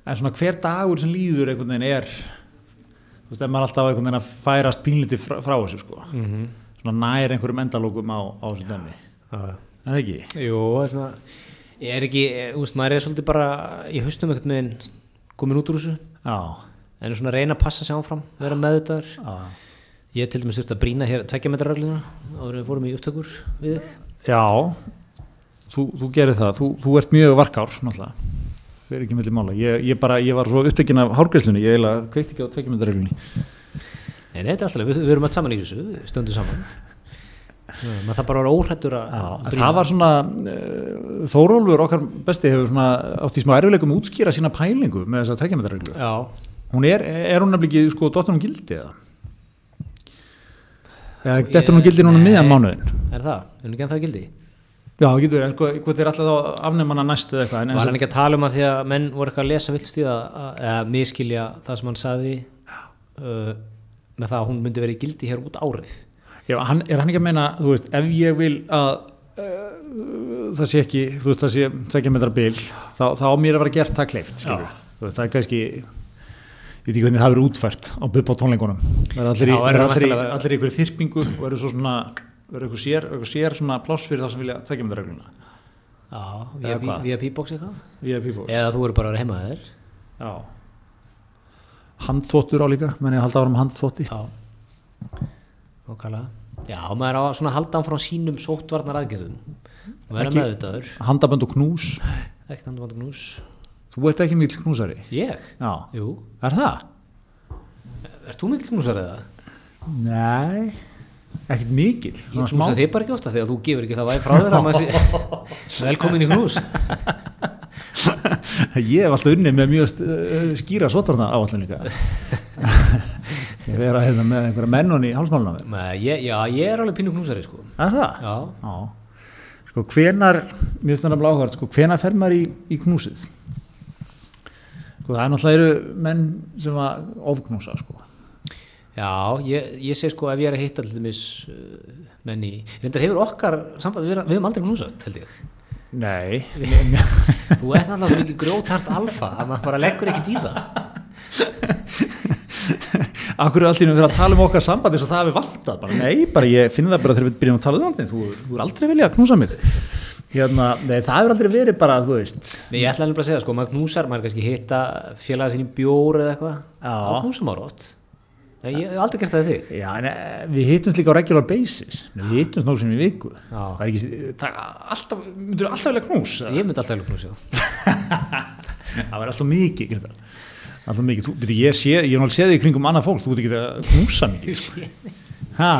en svona hver dagur sem líður einhvern veginn er, þú veist, maður alltaf einhvern veginn að færast pínlítið frá, frá þessu sko, svona nær einhverjum endalókum á, á þessu dæmi, en það ekki? Jú, það er svona ég er ekki, þú veist, maður er svolítið bara í haustum einhvern veginn komin út úr þessu. Já, en er svona að reyna að passa sig áfram vera meðutaður já. ég til dæmis þurfti að brína hér tveggja metra regluna áður en við fórum í upptökur við Já, þú, þú gerir það, þú, þú ert mjög varkár, náttúrulega, fyrir ekki milli mála. Ég, ég, bara, ég var svo upptekinn af hárgreislunni, ég eiginlega kveikt ekki á tveikjumöndareglunni. Nei, nei, þetta er alltaf, við, við erum alls saman í þessu, við stöndum saman Já, maður það bara var óhrættur að En það var svona, uh, Þórólfur okkar besti hefur svona átt í smá erfileikum útskýra sína pælingu með þessa tveikjumöndareglu. Já, Hún er, er hún nefnilega ekki, sko, dottur hún gildi eða? Eða, dettur hún gildi núna Nei. miðan mánuðin? er það, er hún ekki ennþá gildi? Já, getur, en sko, hvort er alltaf þá afnefnana næst eða eitthvað, Var hann ekki að tala um að því að menn voru eitthvað að lesa villstíða eða miskilja það sem hann saði uh, með það að hún myndi verið í gildi hér út árið Já, hann, er hann ekki að meina, þú veist, ef ég vil að uh, það sé ekki, þú veist, það sé tvekja metra bil, þá, þá á mér að vera gert það kleift, skilur. Þú veist, það er kannski, ég veit ekki hvernig það verður útfært á bubba tónleikunum. Það er allir í, Já, er allir í, væntanlega- allir í ykkur þyrpingu og eru svo svona, eru ykkur sér, ykkur sér svona pláss fyrir þá sem vilja tvekja metra regluna. Já, via, via P-box eitthvað VIP bóks. eða þú eru bara að vera heima þér Já. Handþvottur á líka, menn ég halda áfram handþvotti. Já Ókala Já, maður á að svona halda án frá sínum sóttvarnar aðgerðum og vera Ekki- meðvitaður Handabönd og knús. ekkert andur vandur knús Þú ert ekki mikil knúsari. Ég? Já. Jú Er það? Ert þú mikill knúsar eða? Nei, ekkert mikil. Ég knúsa þig bara ekki ofta þegar þú gefur ekki það væri frá þér velkomin í knús Ég hef alltaf unnið með mjög uh, skýra sótarna áallin líka Ég vera hérna með einhverja mennun í ég, Já, ég er alveg pínu knúsari sko Er það? Já, Já. Sko hvenar, mér finnst það nefnilega áhverð, sko hvenar fer maður í, í knúsið? Sko það er náttúrulega menn sem að ofknúsa sko. Já ég, ég segi sko ef ég er að hitta til dæmis uh, menn í, reyndar hefur okkar samband, við, við hefum aldrei knúsast held ég. Nei. Þú ert alltaf svo mikið grjótart alfa að maður bara leggur ekkert í það. Akkur er allir fyrir að tala um okkar sambandi svo það hefur vantað? Bara, Nei, bara ég finn það bara þegar við byrjum að tala um það þú, þú er aldrei vilja að knúsa mig. Hérna, Nei, það hefur aldrei verið bara, þú veist. Nei, ég ætla alveg að segja, sko, maður knúsar, maður kannski hitta félaga ég hef aldrei gert það við þig. Já, en eh, við hittumst líka á regular basis. Við hittumst nóg sem í viku. Já. Það er ekki, það, alltaf, myndur alltaf vilja knús? Ég myndi alltaf alveg knúsa. Það var alltaf mikið Grindar. Alltaf mikið, þú, byrju, ég sé, ég hef náttúrulega séð þig í kringum annað fólk, þú veit ekki að knúsa mikið ha,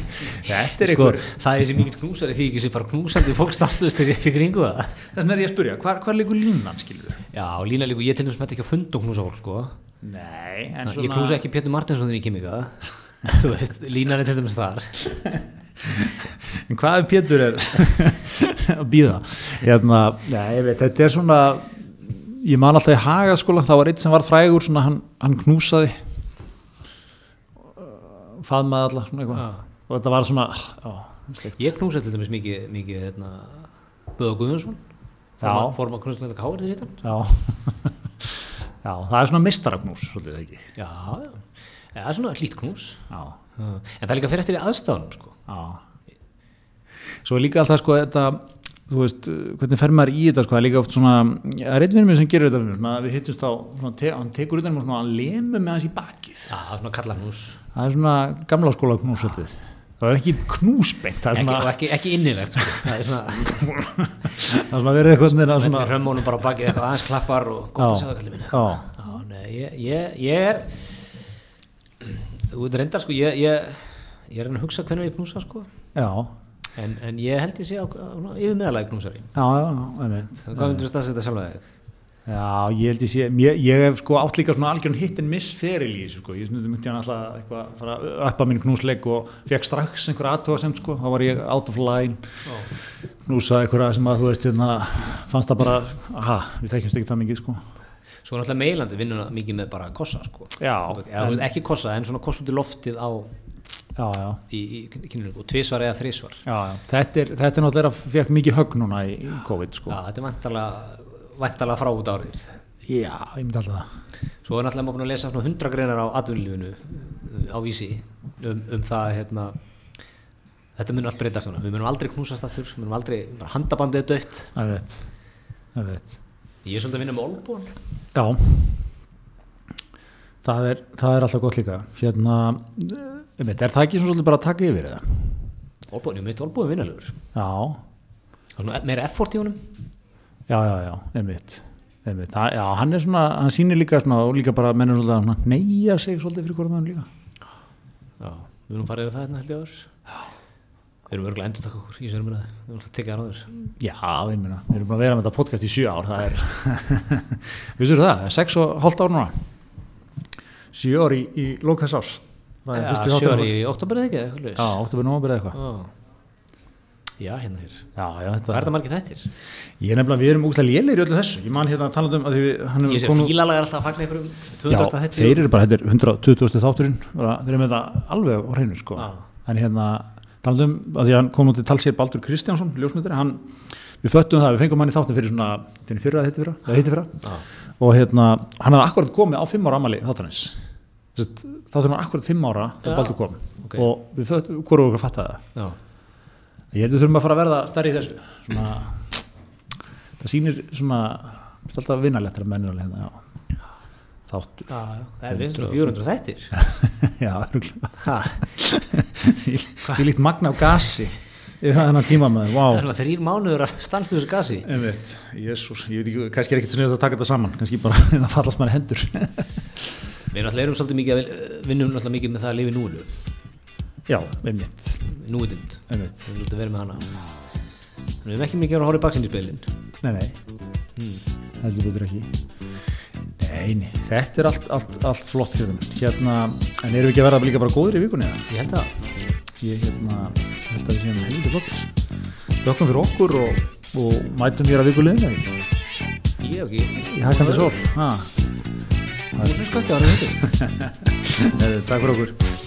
þetta er sko, einhver það er þessi mikill knúsari því ekki sem bara knúsandi fólk startust í þessi kringu það. Þess er. Nei, en ég knúsa ekki Pétur Martinsson kem ykkar þú veist, línan er til dæmis þar. En hvað ef Pétur er að býða? Hérna, ég veit, þetta er svona, ég man alltaf í hagaskóla, það var eitt sem var frægur, svona, hann, hann knúsaði, faðmaði alla, svona eitthvað, og þetta var svona, já, sleikt. ég knúsa til dæmis mikið, mikið hérna, Böða Guðjónsson fórum að knúsa þetta káir þegar hittan Já, já, það er svona mistaragnús, svolítið ekki. já, já, Já, það er svona hlýtt knús Já, en það er líka fyrir eftir í aðstáðunum sko. já. Svo er líka alltaf, sko, þetta, þú veist, hvernig fer maður í þetta, sko, það er líka oft svona, það er einn vinnur mér sem gerir þetta, fyrir mér, svona, við hittumst á, svona, te, hann tekur utan um og svona, hann lemur með hans í bakið. já, það er svona kalla knús Það er svona gamla skóla knús svolítið. Það er ekki knúsbeint, það er ekki, svona, og ekki, ekki innilegt sko. það er svona, það er svona verið eitthvað svona, svona hrömmunum bara á bakið eitthvað aðeins klappar og gott að sjá það kallið minni já, Já, nei, ég, ég, ég er þú veit reyndar sko ég, ég, ég er að að hugsa hvernig ég knúsa sko já, en, en ég held ég sé á, á, á yfir meðalagi knúsari já, já, já, einmitt. hvað myndir þú staðsetja sjálf þig? Já, ég held ég sé, ég, ég hef sko átt líka svona algjörn hitt en missferil í þessu sko, ég myndi hann alltaf eitthvað að fara að uppa minn knúsleik og fekk strax einhverja aðtóa sem sko, þá var ég out of line, knúsaði einhverja sem að þú veist, hérna, fannst það bara, aha, við þekkjumst ekki það mikið sko. Svo er náttúrulega meilandi vinnuna mikið með bara kossa sko. Já, Eða, en, ekki kossa en svona kossa út í loftið á Já, já, í, í og tvisvar eða þrisvar. Já, þetta er, þetta er náttúrulega, fekk mikið högg núna í, COVID sko. Já, þetta er væntalega væntalega frá út árið Já, ég myndi alltaf það. Svo er náttúrulega maður búin að lesa svona hundra greinar á atvinnulífinu uh, á vísi um, um það hérna þetta mun allt breytast núna, við munum aldrei knúsast aftur, við munum aldrei, handabandið er dött Það veit, það veit. Ég er svolítið að vinna með olbúan Já, það er, það er alltaf gott líka. Hérna, um, er það ekki svona svolítið bara að taka yfir eða? Olbúan, ég meit olbúan vinnalegur Já, Svona meira effort í honum já, já, já, einmitt. einmitt. Það, já, hann er svona, hann sýnir líka svona, og líka bara mennur svolítið að neyja sig svolítið fyrir hverjum mönnum líka. Já, við erum farið yfir það hérna held ég áður Við erum örgulega endur takk okkur í sérum minna Við erum alltaf tekið það áður Já, ég meina, við erum bara að vera með þetta podcast í sjö ár, það er, vissur það, það er sex og hálft ár núna. Sjö ár í, í lókas árs. Það fyrsti Já, þáttur- sjöri í oktober eða ekki eitthvað Já, óttabur nómabir eða eitthvað. Já, Já, hérna hér Já, já, Hvað þetta er það margir þettir? Ég er nefnilega, við erum úgstæða lélegir í öllu þessu. Ég man hérna að tala um að því við, Ég sé komið- fílalega er alltaf að fagna einhverjum Já, 200 þettir þeir eru bara, þetta er 120. þátturinn, þeir eru með þetta alveg á hreinu, sko. Já. En hérna, talað um, að því að hann kom út til talsér Baldur Kristjánsson, ljósmyndari, hann, við föttum það, við fengum hann í þáttin fyrir svona, fyrir fyrra, þetta fyrra, það heiti fyrra, og hérna, hann hafði akkurat komið á fimm ára amali þáttanins. Þátturinn var akkurat fimm ára þegar Já. Baldur kom Ok. og við hvort okkur fattaði það. Já, Ég held við þurfum að fara að verða stærri í þessu, svona, það sýnir svona, það er alltaf vinnalegt þegar mennir alveg hérna, já. Þáttur. já, Það er vinstur 400 þettir Já, örugglega. Ha, Því líkt magna á gasi yfir þennan tíma maður, Það er svona þrýr mánuður að stanstu þessu gasi. Einmitt, jésús, ég veit ekki, kannski er ekkert sniðið að taka þetta saman, kannski bara það fallast í hendur. Við náttúrulega erum svolítið mikið að vinnum náttúrulega mikið með það að lifa í núinu Já, einmitt, Núvitund einmitt. Við viljum vera með hana Við erum ekki mikið að horfa í baksinni spilin Nei, nei, heldur betur ekki. Nei, nei, þetta er allt, allt, allt flott þeim. Hérna, en erum við ekki að verða líka bara góðir í vikunni eða? Ég held að Ég hérna, held að við séum helviti flottir. Þökkum fyrir okkur og, og mætum hér að vikuleginu Ég ekki í hækandi sól. Ha, Þú sem skatti á hann Nei, takk fyrir okkur.